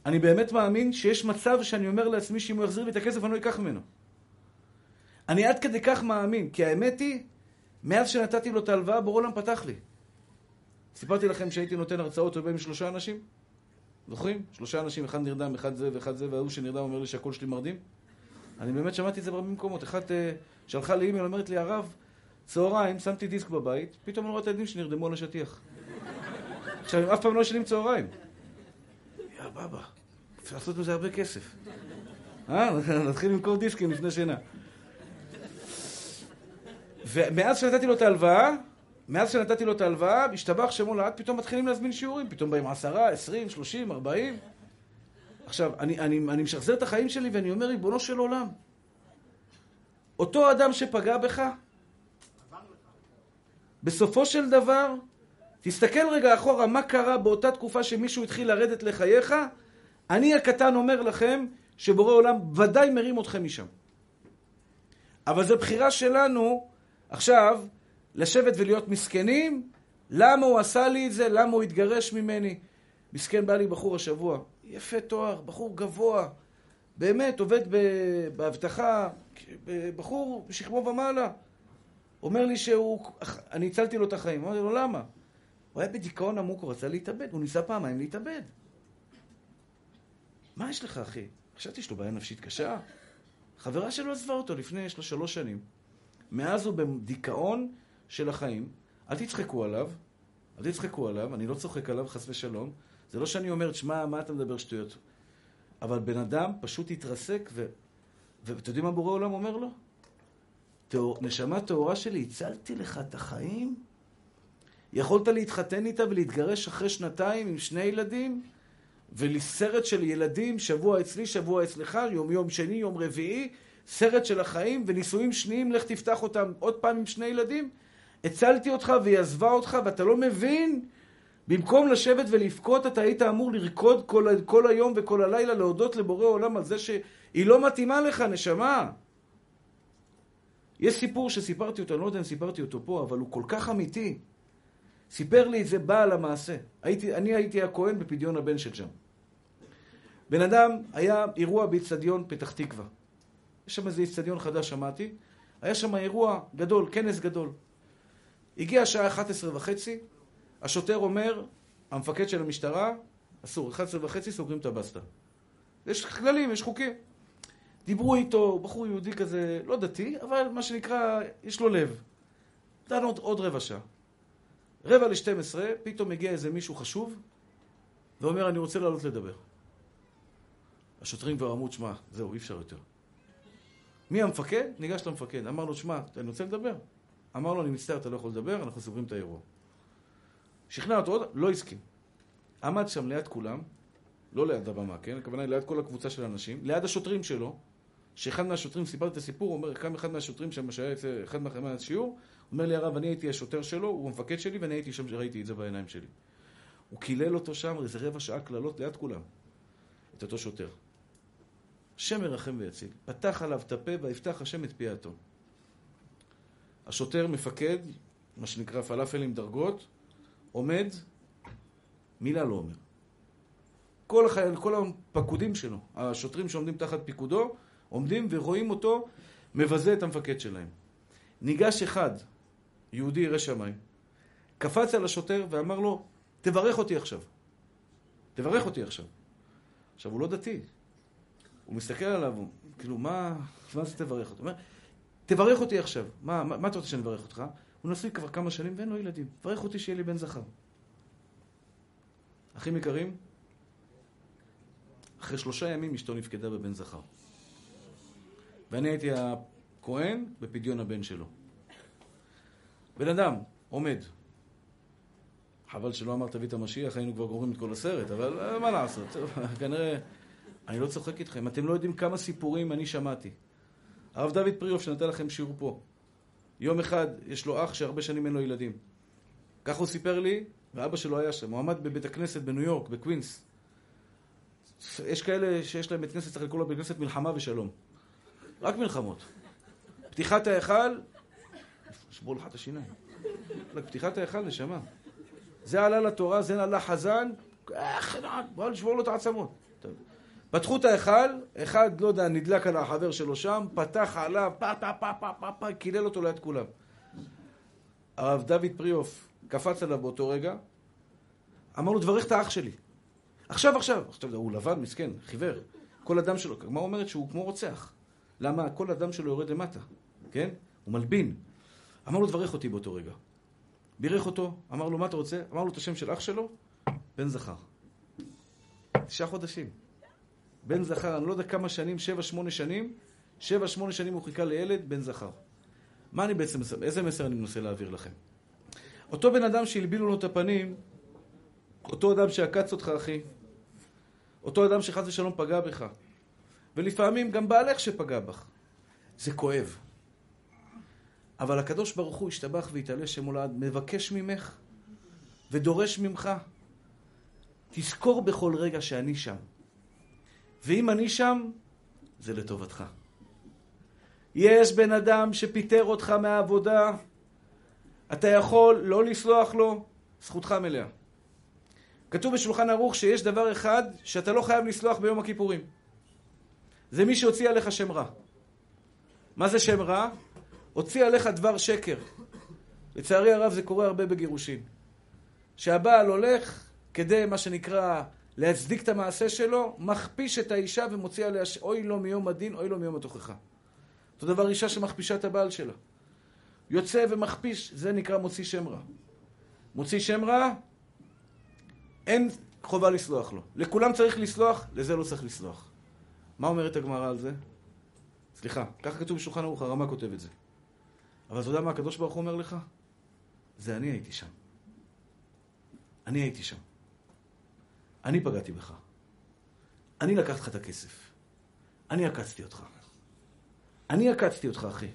אני באמת מאמין שיש מצב שאני אומר לעצמי שאם הוא יחזיר לי את הכסף אני לא אקח ממנו. אני עד כדי כך מאמין, כי האמת היא, מאז שנתתי לו את ההלוואה, בור עולם פתח לי. סיפרתי לכם שהייתי נותן הרצאות הרבה עם שלושה אנשים? זוכרים? שלושה אנשים, אחד נרדם, אחד זה ואחד זה, וההוא שנרדם אומר לי שהקול שלי מרדים. אני באמת שמעתי את זה בהרבה מקומות. אחת uh, שלחה לי אימייל, אומרת לי, הרב, צהריים, שמתי דיסק בבית, פתאום אני רואה את הילדים שנרדמו על השטיח. עכשיו, הם אף פעם לא ישנים צהריים. יא בבא, אפשר לעשות מזה הרבה כסף. אה? נתחיל למכור דיסקים לפני שינה. ומאז שנתתי לו את ההלוואה, מאז שנתתי לו את ההלוואה, השתבח שמו לעד, פתאום מתחילים להזמין שיעורים. פתאום באים עשרה, עשרים, שלושים, ארבעים. עכשיו, אני, אני, אני משחזר את החיים שלי ואני אומר, ריבונו של עולם, אותו אדם שפגע בך, בסופו של דבר, תסתכל רגע אחורה, מה קרה באותה תקופה שמישהו התחיל לרדת לחייך, אני הקטן אומר לכם, שבורא עולם ודאי מרים אתכם משם. אבל זו בחירה שלנו עכשיו לשבת ולהיות מסכנים, למה הוא עשה לי את זה, למה הוא התגרש ממני. מסכן בא לי בחור השבוע, יפה תואר, בחור גבוה, באמת, עובד באבטחה, בחור בשכמו ומעלה. אומר לי שהוא, אני הצלתי לו את החיים. אמרתי לו, למה? הוא היה בדיכאון עמוק, הוא רצה להתאבד, הוא ניסה פעמיים להתאבד. מה יש לך, אחי? חשבתי שיש לו בעיה נפשית קשה. חברה שלו עזבה אותו לפני, שלוש שנים. מאז הוא בדיכאון של החיים. אל תצחקו עליו, אל תצחקו עליו, אני לא צוחק עליו, חס ושלום. זה לא שאני אומר, שמע, מה אתה מדבר שטויות? אבל בן אדם פשוט התרסק, ו... ואתם יודעים מה בורא עולם אומר לו? תאור... נשמה טהורה שלי, הצלתי לך את החיים? יכולת להתחתן איתה ולהתגרש אחרי שנתיים עם שני ילדים? ולסרט של ילדים, שבוע אצלי, שבוע אצלך, יום יום שני, יום רביעי, סרט של החיים ונישואים שניים, לך תפתח אותם עוד פעם עם שני ילדים? הצלתי אותך והיא עזבה אותך ואתה לא מבין? במקום לשבת ולבכות, אתה היית אמור לרקוד כל, כל היום וכל הלילה, להודות לבורא עולם על זה שהיא לא מתאימה לך, נשמה. יש סיפור שסיפרתי אותו, אני לא יודע אם סיפרתי אותו פה, אבל הוא כל כך אמיתי. סיפר לי את זה בעל המעשה. הייתי, אני הייתי הכהן בפדיון הבן של שם. בן אדם, היה אירוע באיצטדיון פתח תקווה. יש שם איזה איצטדיון חדש, שמעתי. היה שם אירוע גדול, כנס גדול. הגיעה השעה 11 וחצי, השוטר אומר, המפקד של המשטרה, אסור, 11 וחצי סוגרים את הבסטה. יש כללים, יש חוקים. דיברו איתו, בחור יהודי כזה, לא דתי, אבל מה שנקרא, יש לו לב. דן עוד, עוד רבע שעה. רבע לשתים עשרה, פתאום מגיע איזה מישהו חשוב, ואומר, אני רוצה לעלות לדבר. השוטרים כבר אמרו, שמע, זהו, אי אפשר יותר. מי המפקד? ניגש למפקד, אמר לו, שמע, אני רוצה לדבר. אמר לו, אני מצטער, אתה לא יכול לדבר, אנחנו סוגרים את האירוע. שכנע אותו עוד, לא הסכים. עמד שם ליד כולם, לא ליד הבמה, כן? הכוונה היא ליד כל הקבוצה של האנשים, ליד השוטרים שלו, שאחד מהשוטרים, סיפרתי את הסיפור, אומר, קם אחד מהשוטרים שם, שהיה אצל אחד מהשיעור, אומר לי הרב, אני הייתי השוטר שלו, הוא המפקד שלי, ואני הייתי שם שראיתי את זה בעיניים שלי. הוא קילל אותו שם איזה רבע שעה קללות ליד כולם, את אותו שוטר. השם מרחם ויציל. פתח עליו את הפה ויפתח השם את פי האתון. השוטר מפקד, מה שנקרא פלאפל עם דרגות, עומד, מילה לא אומר. כל, החייל, כל הפקודים שלו, השוטרים שעומדים תחת פיקודו, עומדים ורואים אותו מבזה את המפקד שלהם. ניגש אחד, יהודי ירא שמיים, קפץ על השוטר ואמר לו, תברך אותי עכשיו. תברך אותי עכשיו. עכשיו, הוא לא דתי. הוא מסתכל עליו, הוא, כאילו, מה, מה זה תברך אותי? הוא אומר, תברך אותי עכשיו. מה, מה, מה אתה רוצה שאני אברך אותך? הוא נשוי כבר כמה שנים ואין לו ילדים. תברך אותי שיהיה לי בן זכר. אחים יקרים, אחרי שלושה ימים אשתו נפקדה בבן זכר. ואני הייתי הכהן בפדיון הבן שלו. בן אדם עומד. חבל שלא אמר תביא את המשיח, היינו כבר גומרים את כל הסרט, אבל אה, מה לעשות, כנראה... אני לא צוחק איתכם, אתם לא יודעים כמה סיפורים אני שמעתי. הרב דוד פריאוף שנתן לכם שיעור פה. יום אחד יש לו אח שהרבה שנים אין לו ילדים. ככה הוא סיפר לי, ואבא שלו היה שם. הוא עמד בבית הכנסת בניו יורק, בקווינס. יש כאלה שיש להם בית כנסת, צריך לקרוא לו בית כנסת מלחמה ושלום. רק מלחמות. פתיחת ההיכל, שבור לך את השיניים. פתיחת ההיכל, נשמה. זה עלה לתורה, זה עלה חזן, איך, בוא נשבור לו את העצמות. פתחו את ההיכל, אחד, לא יודע, נדלק על החבר שלו שם, פתח עליו, פה פה פה פה פה פה, קילל אותו ליד כולם. הרב דוד פריאוף קפץ עליו באותו רגע, אמר לו, תברך את האח שלי. עכשיו, עכשיו. עכשיו, הוא לבן, מסכן, חיוור. כל אדם שלו, מה אומרת שהוא כמו רוצח. למה? כל אדם שלו יורד למטה, כן? הוא מלבין. אמר לו, תברך אותי באותו רגע. בירך אותו, אמר לו, מה אתה רוצה? אמר לו את השם של אח שלו, בן זכר. תשעה חודשים. בן זכר, אני לא יודע כמה שנים, שבע, שמונה שנים, שבע, שמונה שנים הוא חיכה לילד, בן זכר. מה אני בעצם, איזה מסר אני מנסה להעביר לכם? אותו בן אדם שהלבילו לו את הפנים, אותו אדם שעקץ אותך, אחי, אותו אדם שחס ושלום פגע בך, ולפעמים גם בעלך שפגע בך. זה כואב. אבל הקדוש ברוך הוא השתבח והתעלה שמולד, מבקש ממך ודורש ממך, תזכור בכל רגע שאני שם. ואם אני שם, זה לטובתך. יש בן אדם שפיטר אותך מהעבודה, אתה יכול לא לסלוח לו, זכותך מלאה. כתוב בשולחן ערוך שיש דבר אחד שאתה לא חייב לסלוח ביום הכיפורים. זה מי שהוציא עליך שם רע. מה זה שם רע? הוציא עליך דבר שקר. לצערי הרב זה קורה הרבה בגירושין. שהבעל הולך כדי, מה שנקרא, להצדיק את המעשה שלו, מכפיש את האישה ומוציא עליה אוי לו מיום הדין, אוי לו מיום התוכחה. אותו דבר אישה שמכפישה את הבעל שלה. יוצא ומכפיש, זה נקרא מוציא שם רע. מוציא שם רע, אין חובה לסלוח לו. לכולם צריך לסלוח, לזה לא צריך לסלוח. מה אומרת הגמרא על זה? סליחה, ככה כתוב בשולחן ערוך, הרמ"א כותב את זה. אבל אתה יודע מה הקדוש ברוך הוא אומר לך? זה אני הייתי שם. אני הייתי שם. אני פגעתי בך. אני לקחתי לך את הכסף. אני עקצתי אותך. אני עקצתי אותך, אחי.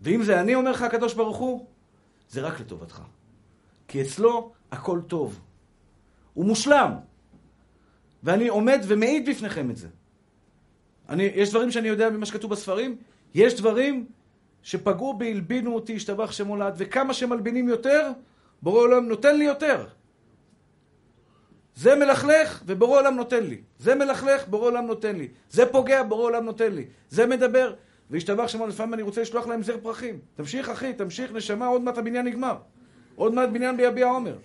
ואם זה אני אומר לך, הקדוש ברוך הוא, זה רק לטובתך. כי אצלו הכל טוב. הוא מושלם. ואני עומד ומעיד בפניכם את זה. אני, יש דברים שאני יודע ממה שכתוב בספרים, יש דברים שפגעו בי, הלבינו אותי, השתבח שמו לעד, וכמה שמלבינים יותר, בורא עולם נותן לי יותר. זה מלכלך ובורא עולם נותן לי. זה מלכלך, בורא עולם נותן לי. זה פוגע, בורא עולם נותן לי. זה מדבר, והשתבח שמו, לפעמים אני רוצה לשלוח להם זר פרחים. תמשיך אחי, תמשיך נשמה, עוד מעט הבניין נגמר. עוד מעט בניין ביביע עומר.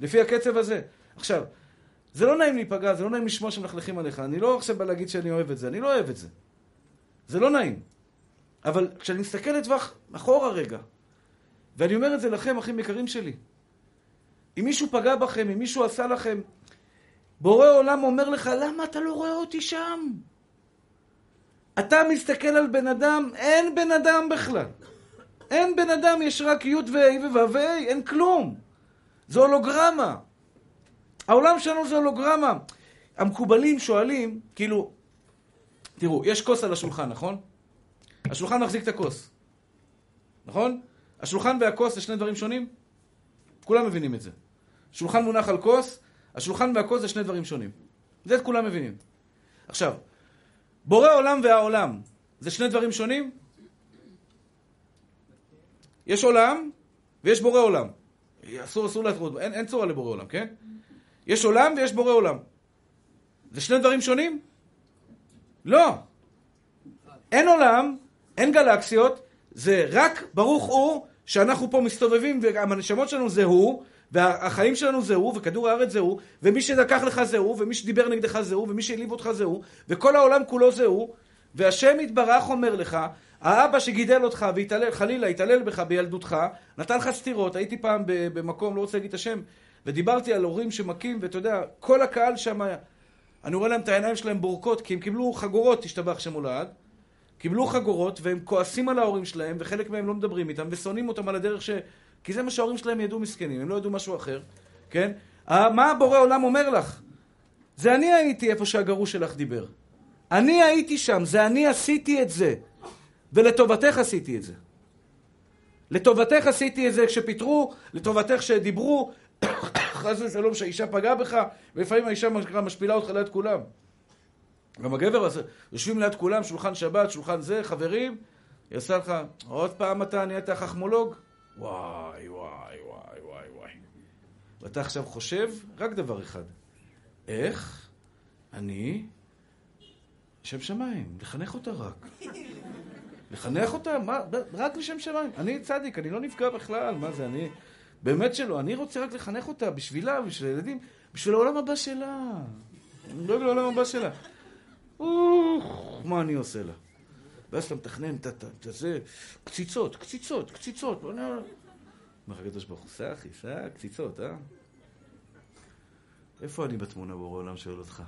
לפי הקצב הזה. עכשיו, זה לא נעים להיפגע, זה לא נעים לשמוע שמלכלכים עליך. אני לא עכשיו בא להגיד שאני אוהב את זה, אני לא אוהב את זה. זה לא נעים. אבל כשאני מסתכל לטווח אחורה רגע, ואני אומר את זה לכם, אחים יקרים שלי, אם מישהו פגע בכם, אם מישהו עשה לכם, בורא עולם אומר לך, למה אתה לא רואה אותי שם? אתה מסתכל על בן אדם, אין בן אדם בכלל. אין בן אדם, יש רק י' וה' וו' אין כלום. זו הולוגרמה. העולם שלנו זה הולוגרמה. המקובלים שואלים, כאילו, תראו, יש כוס על השולחן, נכון? השולחן מחזיק את הכוס, נכון? השולחן והכוס זה שני דברים שונים? כולם מבינים את זה. שולחן מונח על כוס, השולחן והכוס זה שני דברים שונים. זה את כולם מבינים. עכשיו, בורא עולם והעולם זה שני דברים שונים? יש עולם ויש בורא עולם. אסור, אסור להפרות, אין, אין צורה לבורא עולם, כן? יש עולם ויש בורא עולם. זה שני דברים שונים? לא. אין עולם, אין גלקסיות, זה רק ברוך הוא שאנחנו פה מסתובבים, וגם הנשמות שלנו זה הוא, והחיים שלנו זה הוא, וכדור הארץ זה הוא, ומי שלקח לך זה הוא, ומי שדיבר נגדך זה הוא, ומי שהעליב אותך זה הוא, וכל העולם כולו זה הוא, והשם יתברך אומר לך, האבא שגידל אותך והתעלל, חלילה, התעלל בך בילדותך, נתן לך סטירות, הייתי פעם במקום, לא רוצה להגיד את השם, ודיברתי על הורים שמכים, ואתה יודע, כל הקהל שם, אני רואה להם את העיניים שלהם בורקות, כי הם קיבלו חגורות, תשתבח שם הולד, קיבלו חגורות, והם כועסים על ההורים שלהם, וחלק מהם לא מדברים איתם, ושונאים אותם על הדרך ש... כי זה מה שההורים שלהם ידעו מסכנים, הם לא ידעו משהו אחר, כן? מה הבורא עולם אומר לך? זה אני הייתי איפה שהגרוש שלך דיבר. אני הייתי שם, זה אני עשיתי את זה. ולטובתך עשיתי את זה. לטובתך עשיתי את זה כשפיטרו, לטובתך שדיברו, חס ושלום שהאישה פגעה בך, ולפעמים האישה משפילה אותך ליד כולם. גם הגבר יושבים ליד כולם, שולחן שבת, שולחן זה, חברים, היא עושה לך, עוד פעם אתה נהיית חכמולוג? וואי, וואי, וואי, וואי, וואי. ואתה עכשיו חושב רק דבר אחד, איך אני, שם שמיים, לחנך אותה רק. לחנך אותה? מה, רק לשם שמיים. אני צדיק, אני לא נפגע בכלל, מה זה, אני... באמת שלא, אני רוצה רק לחנך אותה בשבילה, בשביל הילדים, בשביל העולם הבא שלה. אני דואג לעולם הבא שלה. מה אני עושה לה? ואז אתה מתכנן את זה, קציצות, קציצות, קציצות. אומר הקדוש ברוך הוא, סע אחי, סע, קציצות, אה? איפה אני בתמונה בורא עולם שואל אותך?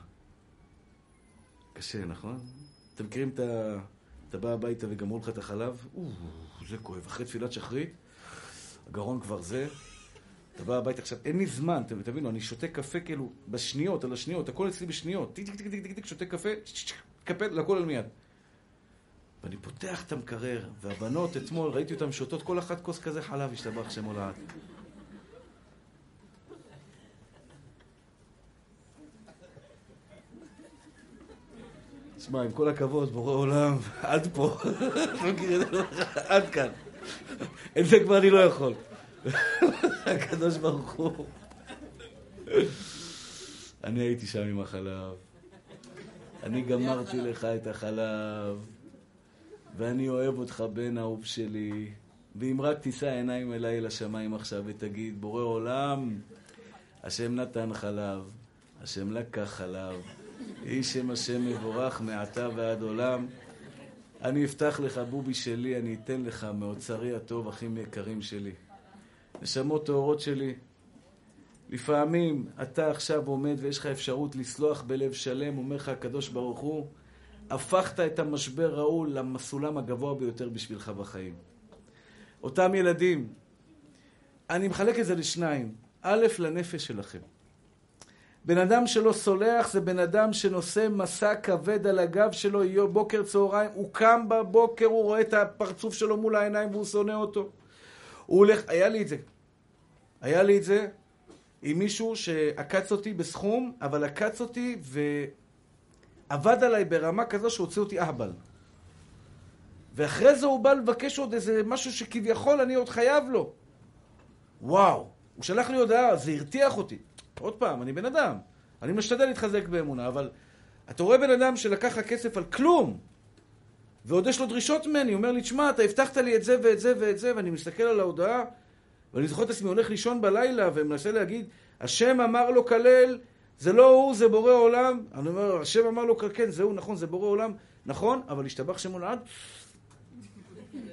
קשה, נכון? אתם מכירים את ה... אתה בא הביתה וגמרו לך את החלב? זה כואב. אחרי תפילת שחרית, הגרון כבר זה. אתה בא הביתה עכשיו, אין לי זמן, אתם תבינו, אני שותה קפה כאילו בשניות, על השניות, הכל אצלי בשניות. טיק טיק טיק טיק טיק, שותה קפה, קפה, הכל על מיד. ואני פותח את המקרר, והבנות אתמול, ראיתי אותן שותות כל אחת כוס כזה חלב, השתבח שמו לעד. תשמע, עם כל הכבוד, בורא עולם, עד פה. עד כאן. את זה כבר אני לא יכול. הקדוש ברוך הוא. אני הייתי שם עם החלב. אני גמרתי לך את החלב, ואני אוהב אותך בן אהוב שלי. ואם רק תישא עיניים אליי לשמיים עכשיו ותגיד, בורא עולם, השם נתן חלב, השם לקח חלב, יהי שם השם מבורך מעתה ועד עולם. אני אפתח לך בובי שלי, אני אתן לך מאוצרי הטוב, אחים יקרים שלי. נשמות טהורות שלי, לפעמים אתה עכשיו עומד ויש לך אפשרות לסלוח בלב שלם, אומר לך הקדוש ברוך הוא, הפכת את המשבר ההוא למסולם הגבוה ביותר בשבילך בחיים. אותם ילדים, אני מחלק את זה לשניים. א', לנפש שלכם. בן אדם שלא סולח זה בן אדם שנושא מסע כבד על הגב שלו, יהיה בוקר צהריים, הוא קם בבוקר, הוא רואה את הפרצוף שלו מול העיניים והוא שונא אותו. הוא הולך, היה לי את זה. היה לי את זה עם מישהו שעקץ אותי בסכום, אבל עקץ אותי ועבד עליי ברמה כזו שהוציא אותי אהבל. ואחרי זה הוא בא לבקש עוד איזה משהו שכביכול אני עוד חייב לו. וואו, הוא שלח לי הודעה, זה הרתיח אותי. עוד פעם, אני בן אדם. אני משתדל להתחזק באמונה, אבל אתה רואה בן אדם שלקח לך כסף על כלום, ועוד יש לו דרישות ממני, הוא אומר לי, תשמע, אתה הבטחת לי את זה ואת זה ואת זה, ואני מסתכל על ההודעה, ואני זוכר את עצמי הולך לישון בלילה, ומנסה להגיד, השם אמר לו כלל, זה לא הוא, זה בורא עולם. אני אומר, השם אמר לו, כן, זה הוא, נכון, זה בורא עולם, נכון, אבל השתבח שם עולד.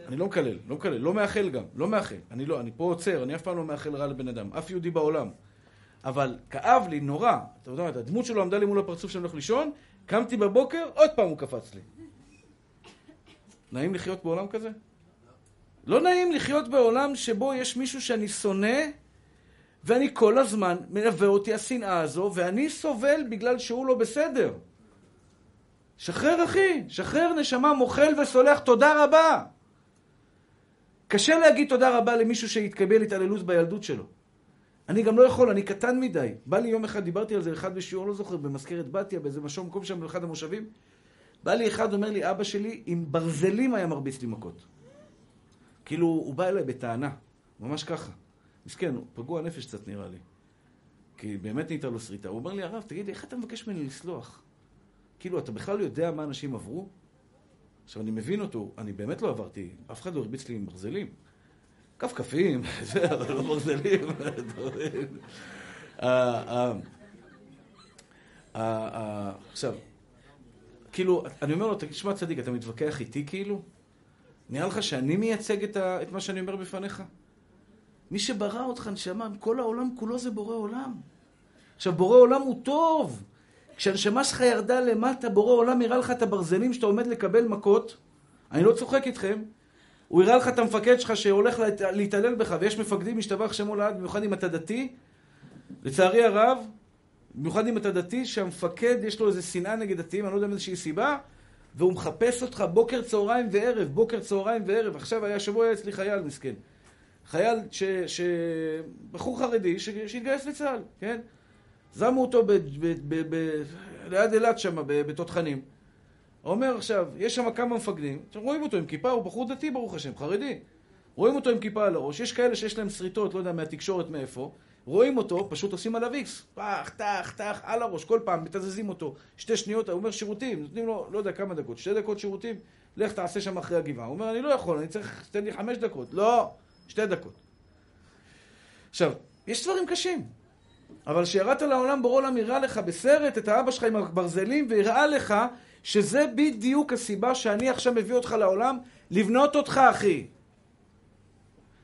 אני לא מקלל, לא מקלל, לא מאחל גם, לא מאחל. אני לא, אני פה עוצר, אני אף פעם לא מאחל רע לבן אדם, אף יהודי בעולם. אבל כאב לי נורא. אתה יודע, הדמות שלו עמדה לי מול הפרצוף שאני הולך לישון, קמתי בבוקר, עוד פעם הוא קפץ לי. נעים לחיות בעולם כזה? לא נעים לחיות בעולם שבו יש מישהו שאני שונא, ואני כל הזמן מלווה אותי השנאה הזו, ואני סובל בגלל שהוא לא בסדר. שחרר אחי, שחרר נשמה מוחל וסולח, תודה רבה. קשה להגיד תודה רבה למישהו שהתקבל התעללות בילדות שלו. אני גם לא יכול, אני קטן מדי. בא לי יום אחד, דיברתי על זה אחד בשיעור, לא זוכר, במזכרת בתיה, באיזה משהו מקום שם, באחד המושבים. בא לי אחד, אומר לי, אבא שלי עם ברזלים היה מרביץ לי מכות. כאילו, הוא בא אליי בטענה, ממש ככה. מסכן, הוא פגוע נפש קצת נראה לי. כי באמת נהייתה לו שריטה. הוא אומר לי, הרב, תגיד לי, איך אתה מבקש ממני לסלוח? כאילו, אתה בכלל יודע מה אנשים עברו? עכשיו, אני מבין אותו, אני באמת לא עברתי, אף אחד לא הרביץ לי עם ברזלים. כפכפים, זה, אבל לא ברזלים. עכשיו, כאילו, אני אומר לו, תשמע צדיק, אתה מתווכח איתי כאילו? נראה לך שאני מייצג את מה שאני אומר בפניך? מי שברא אותך, נשמה, כל העולם כולו זה בורא עולם. עכשיו, בורא עולם הוא טוב. כשהנשמה שלך ירדה למטה, בורא עולם יראה לך את הברזלים שאתה עומד לקבל מכות. אני לא צוחק איתכם. הוא יראה לך את המפקד שלך שהולך להתעלל בך, ויש מפקדים, משתבח שמו לעד, במיוחד אם אתה דתי. לצערי הרב, במיוחד אם אתה דתי, שהמפקד יש לו איזה שנאה נגד דתיים, אני לא יודע מאיזושהי סיבה, והוא מחפש אותך בוקר, צהריים וערב, בוקר, צהריים וערב. עכשיו היה שבוע היה אצלי חייל מסכן. חייל, ש... ש... בחור חרדי שהתגייס לצה"ל, כן? שמו אותו ב... ב... ב... ב... ליד אילת שם, בתותחנים. אומר עכשיו, יש שם כמה מפקדים, רואים אותו עם כיפה, הוא בחור דתי ברוך השם, חרדי. רואים אותו עם כיפה על הראש, יש כאלה שיש להם שריטות, לא יודע, מהתקשורת מאיפה. רואים אותו, פשוט עושים עליו איקס. פח, טח, טח, על הראש, כל פעם מתזזים אותו. שתי שניות, הוא אומר שירותים, נותנים לו, לא יודע כמה דקות, שתי דקות שירותים, לך תעשה שם אחרי הגבעה. הוא אומר, אני לא יכול, אני צריך, תן לי חמש דקות. לא, שתי דקות. עכשיו, יש דברים קשים. אבל כשירדת לעולם, בורא עולם יראה לך בסרט את האבא שלך עם הברזלים, ויראה לך שזה בדיוק הסיבה שאני עכשיו מביא אותך לעולם, לבנות אותך, אחי.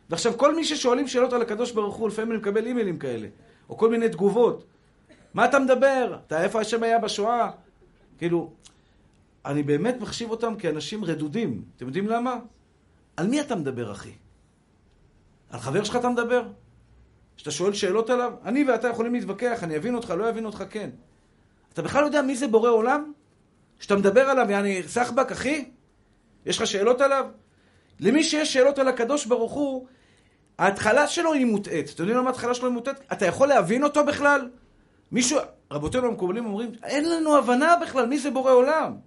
ועכשיו, כל מי ששואלים שאלות על הקדוש ברוך הוא, לפעמים אני מקבל אימיילים כאלה, או כל מיני תגובות. מה אתה מדבר? אתה איפה השם היה בשואה? כאילו, אני באמת מחשיב אותם כאנשים רדודים. אתם יודעים למה? על מי אתה מדבר, אחי? על חבר שלך אתה מדבר? שאתה שואל שאלות עליו? אני ואתה יכולים להתווכח, אני אבין אותך, לא אבין אותך, כן. אתה בכלל לא יודע מי זה בורא עולם? שאתה מדבר עליו, יעני סחבק, אחי? יש לך שאלות עליו? למי שיש שאלות על הקדוש ברוך הוא, ההתחלה שלו היא מוטעית. אתם יודעים למה ההתחלה שלו היא מוטעית? אתה יכול להבין אותו בכלל? מישהו, רבותינו המקובלים אומרים, אין לנו הבנה בכלל מי זה בורא עולם.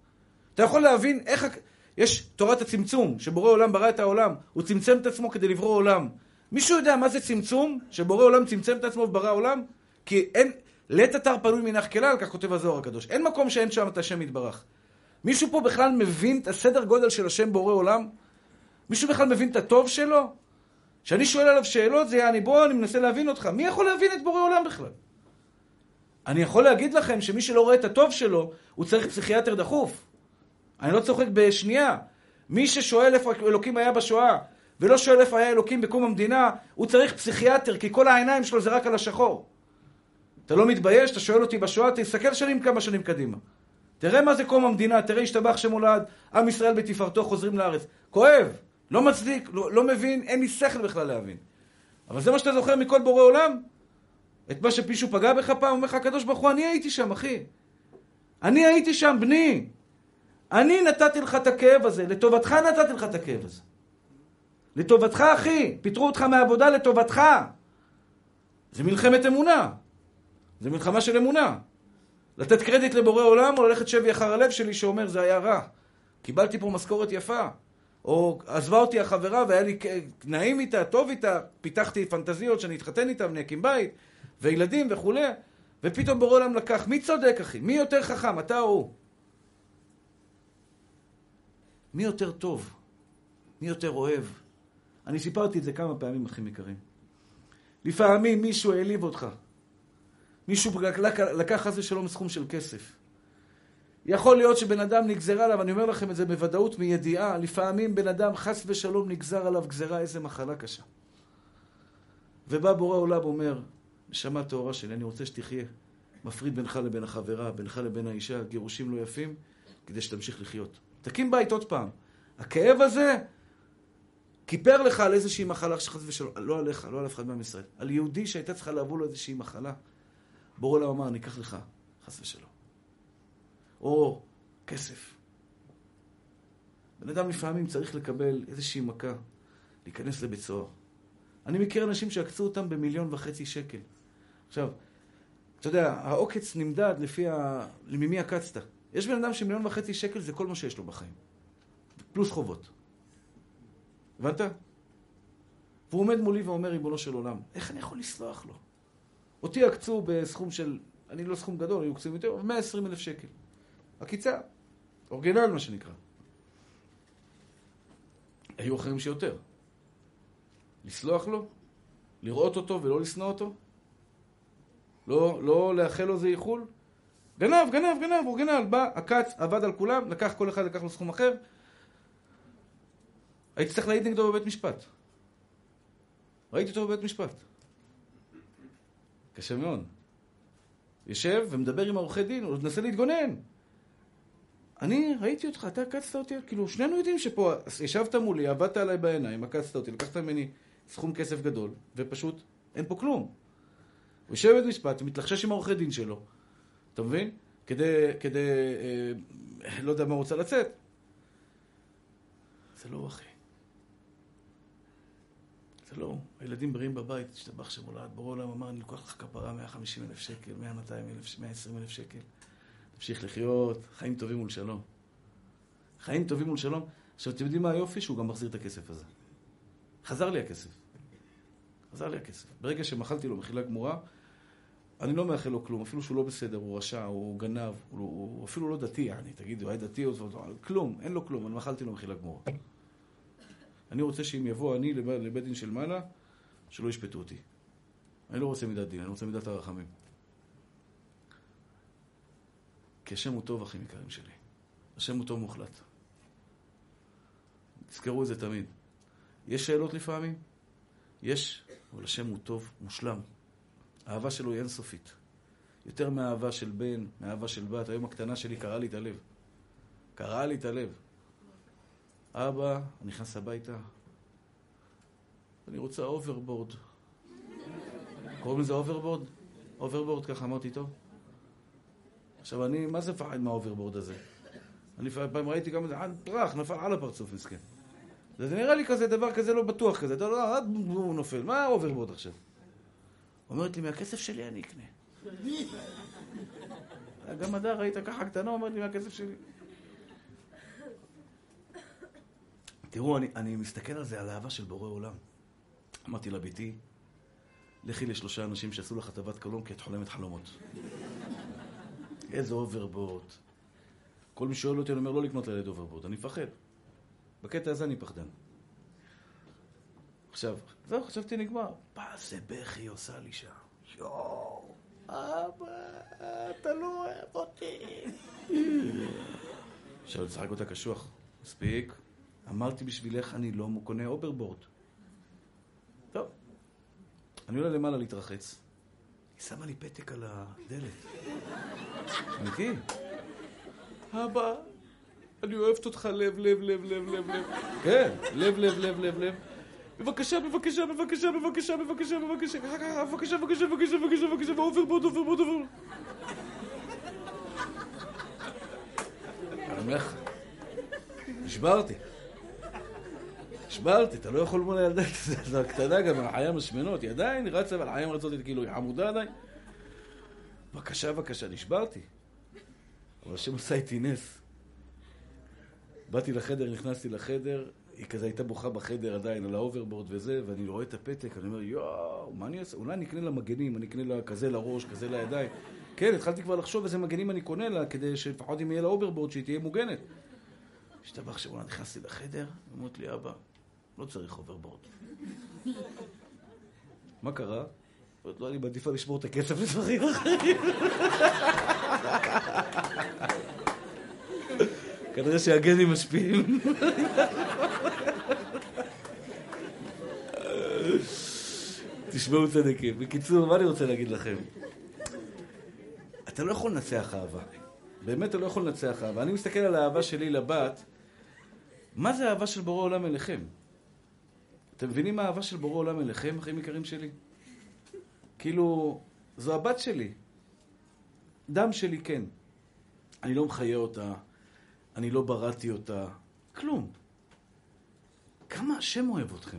אתה יכול להבין איך... יש תורת הצמצום, שבורא עולם ברא את העולם, הוא צמצם את עצמו כדי לברוא עולם. מישהו יודע מה זה צמצום? שבורא עולם צמצם את עצמו וברא עולם? כי אין... לית אתר פנוי מנח כלל, כך כותב הזוהר הקדוש. אין מקום שאין שם את השם יתברך. מישהו פה בכלל מבין את הסדר גודל של השם בורא עולם? מישהו בכלל מבין את הטוב שלו? כשאני שואל עליו שאלות, זה יעני, בוא, אני מנסה להבין אותך. מי יכול להבין את בורא עולם בכלל? אני יכול להגיד לכם שמי שלא רואה את הטוב שלו, הוא צריך פסיכיאטר דחוף. אני לא צוחק בשנייה. מי ששואל איפה אלוקים היה בשואה, ולא שואל איפה היה אלוקים בקום המדינה, הוא צריך פסיכיאטר, כי כל העיניים שלו זה רק על השחור. אתה לא מתבייש? אתה שואל אותי בשואה, תסתכל שנים כמה שנים קדימה. תראה מה זה קום המדינה, תראה השתבח שמולד, עם ישראל בתפארתו חוזרים לארץ. כואב, לא מצדיק, לא, לא מבין, אין לי שכל בכלל להבין. אבל זה מה שאתה זוכר מכל בורא עולם? את מה שמישהו פגע בך פעם, אומר לך הקדוש ברוך הוא, אני הייתי שם, אחי. אני הייתי שם, בני. אני נתתי לך את הכאב הזה, לטובתך נתתי לך את הכאב הזה. לטובתך, אחי. פיטרו אותך מהעבודה לטובתך. זה מלחמת אמונה. זה מלחמה של אמונה. לתת קרדיט לבורא עולם או ללכת שבי אחר הלב שלי שאומר זה היה רע. קיבלתי פה משכורת יפה. או עזבה אותי החברה והיה לי נעים איתה, טוב איתה, פיתחתי פנטזיות שאני אתחתן איתה ואני אקים בית, וילדים וכולי, ופתאום בורא עולם לקח. מי צודק, אחי? מי יותר חכם, אתה או הוא? מי יותר טוב? מי יותר אוהב? אני סיפרתי את זה כמה פעמים, אחים יקרים. לפעמים מישהו העליב אותך. מישהו לקח חס ושלום סכום של כסף. יכול להיות שבן אדם נגזרה עליו, אני אומר לכם את זה בוודאות מידיעה, לפעמים בן אדם חס ושלום נגזר עליו גזרה איזה מחלה קשה. ובא בורא עולם ואומר, נשמה טהורה שלי, אני רוצה שתחיה. מפריד בינך לבין החברה, בינך לבין האישה, גירושים לא יפים, כדי שתמשיך לחיות. תקים בית עוד פעם. הכאב הזה כיפר לך על איזושהי מחלה שחס ושלום, לא עליך, לא על אף אחד מעם ישראל. על יהודי שהייתה צריכה לעבור לו איזושהי מחלה. בורא עולם אמר, אני אקח לך, חס ושלום. או כסף. בן אדם לפעמים צריך לקבל איזושהי מכה, להיכנס לבית סוהר. אני מכיר אנשים שעקצו אותם במיליון וחצי שקל. עכשיו, אתה יודע, העוקץ נמדד לפי ה... ממי עקצת. יש בן אדם שמיליון וחצי שקל זה כל מה שיש לו בחיים. פלוס חובות. הבנת? והוא עומד מולי ואומר, ריבונו של עולם, איך אני יכול לסלוח לו? אותי עקצו בסכום של, אני לא סכום גדול, היו עקצים יותר, 120 אלף שקל. עקיצה. אורגינל, מה שנקרא. היו אחרים שיותר. לסלוח לו? לראות אותו ולא לשנוא אותו? לא, לא לאחל לו זה איחול? גנב, גנב, גנב, גנב, בא, עקץ, עבד על כולם, לקח כל אחד, לקח לו סכום אחר. הייתי צריך להעיד נגדו בבית משפט. ראיתי אותו בבית משפט. קשה מאוד. יושב ומדבר עם העורכי דין, הוא מנסה להתגונן. אני ראיתי אותך, אתה עקצת אותי, כאילו, שנינו יודעים שפה, ישבת מולי, עבדת עליי בעיניים, עקצת אותי, לקחת ממני סכום כסף גדול, ופשוט אין פה כלום. הוא יושב בבית משפט, מתלחשש עם העורכי דין שלו, אתה מבין? כדי, כדי, אה, לא יודע מה הוא רוצה לצאת. זה לא אחי. זה לא, הילדים בריאים בבית, השתבח שמולד, בורא עולם אמר, אני לוקח לך כפרה 150 אלף שקל, 100, 200 אלף, 120 אלף שקל. תמשיך לחיות, חיים טובים ולשלום. חיים טובים ולשלום. עכשיו, אתם יודעים מה היופי? שהוא גם מחזיר את הכסף הזה. חזר לי הכסף. חזר לי הכסף. ברגע שמחלתי לו מחילה גמורה, אני לא מאחל לו כלום, אפילו שהוא לא בסדר, הוא רשע, הוא גנב, הוא, הוא אפילו לא דתי, אני, תגיד, הוא היה דתי כלום, אין לו כלום, אני מחלתי לו מחילה גמורה. אני רוצה שאם יבוא אני לבית דין של מעלה, שלא ישפטו אותי. אני לא רוצה מידת דין, אני רוצה מידת הרחמים. כי השם הוא טוב, אחים יקרים שלי. השם הוא טוב מוחלט. תזכרו את זה תמיד. יש שאלות לפעמים? יש, אבל השם הוא טוב, מושלם. האהבה שלו היא אינסופית. יותר מהאהבה של בן, מהאהבה של בת. היום הקטנה שלי קרעה לי את הלב. קרעה לי את הלב. אבא, אני נכנס הביתה, אני רוצה הוברבורד. קוראים לזה הוברבורד? הוברבורד, ככה אמרתי טוב. עכשיו, אני, מה זה מפחד מההוברבורד הזה? אני פעם ראיתי גם איזה פרח, נפל על הפרצוף, מסכן. זה נראה לי כזה, דבר כזה לא בטוח כזה. אתה יודע, הוא נופל. מה ההוברבורד עכשיו? אומרת לי, מהכסף שלי אני אקנה. גם אתה ראית ככה קטנה, אומרת לי, מהכסף שלי. תראו, אני, אני מסתכל על זה, על האהבה של בורא עולם. אמרתי לבתי, לכי לשלושה אנשים שעשו לך הטבת חלום כי את חולמת חלומות. איזה הוברבורד. כל מי שואל אותי, אני אומר לא לקנות לילד הוברבורד, אני מפחד. בקטע הזה אני פחדן. עכשיו, זהו, חשבתי נגמר. מה זה בכי עושה לי שם? יואו, אבא, אתה לא אוהב אותי. עכשיו, לשחק אותה קשוח. מספיק. אמרתי בשבילך, אני לא קונה הוברבורד. טוב. אני עולה למעלה להתרחץ. היא שמה לי פתק על הדלת. אמיתי. אבא, אני אוהבת אותך לב, לב, לב, לב, לב, לב. כן, לב, לב, לב, לב, לב. בבקשה, בבקשה, בבקשה, בבקשה, בבקשה, בבקשה, בבקשה, בבקשה, בבקשה, בבקשה, בבקשה, הוברבורד, הוברבורד, הוברבורד. אני אומר לך, נשברתי. נשברתי, אתה לא יכול מול הילדה הקטנה גם, הלחיים השמנות, היא עדיין רצה, אבל הלחיים רצות, כאילו, היא חמודה עדיין. בבקשה, בבקשה, נשברתי. אבל השם עשה איתי נס. באתי לחדר, נכנסתי לחדר, היא כזה הייתה בוכה בחדר עדיין על ההוברבורד וזה, ואני רואה את הפתק, אני אומר, יואו, מה אני אעשה? אולי אני אקנה לה מגנים, אני אקנה לה כזה לראש, כזה לידיים. כן, התחלתי כבר לחשוב איזה מגנים אני קונה לה, כדי שלפחות אם יהיה לה הוברבורד, שהיא תהיה מוגנת. ישתבח שמו, נכנסתי לחדר, אמרה לי, אבא, לא צריך הוברבורד. מה קרה? לא, אני מעדיפה לשמור את הכסף לדברים אחרים. כנראה שהגנים משפיעים. תשמעו צדיקים. בקיצור, מה אני רוצה להגיד לכם? אתה לא יכול לנצח אהבה. באמת אתה לא יכול לנצח אהבה. אני מסתכל על האהבה שלי לבת, מה זה האהבה של בורא עולם אליכם? אתם מבינים מה האהבה של בורא עולם אליכם, אחים יקרים שלי? כאילו, זו הבת שלי. דם שלי, כן. אני לא מחיה אותה, אני לא בראתי אותה, כלום. כמה השם אוהב אתכם.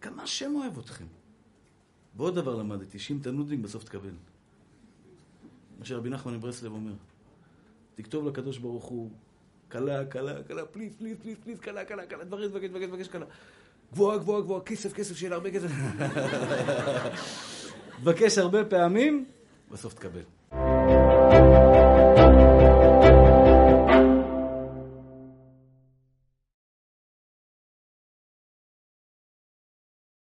כמה השם אוהב אתכם. ועוד דבר למדתי, שאם תנודניק בסוף תקבל. מה שרבי נחמן מברסלב אומר. תכתוב לקדוש ברוך הוא, כלה, כלה, כלה, please, please, please, please, כלה, כלה, כלה, דברים, דברים, דברים, דברים, כלה. גבוהה, גבוהה, גבוהה, כסף, כסף, שיהיה לה הרבה כסף. תבקש הרבה פעמים, בסוף תקבל.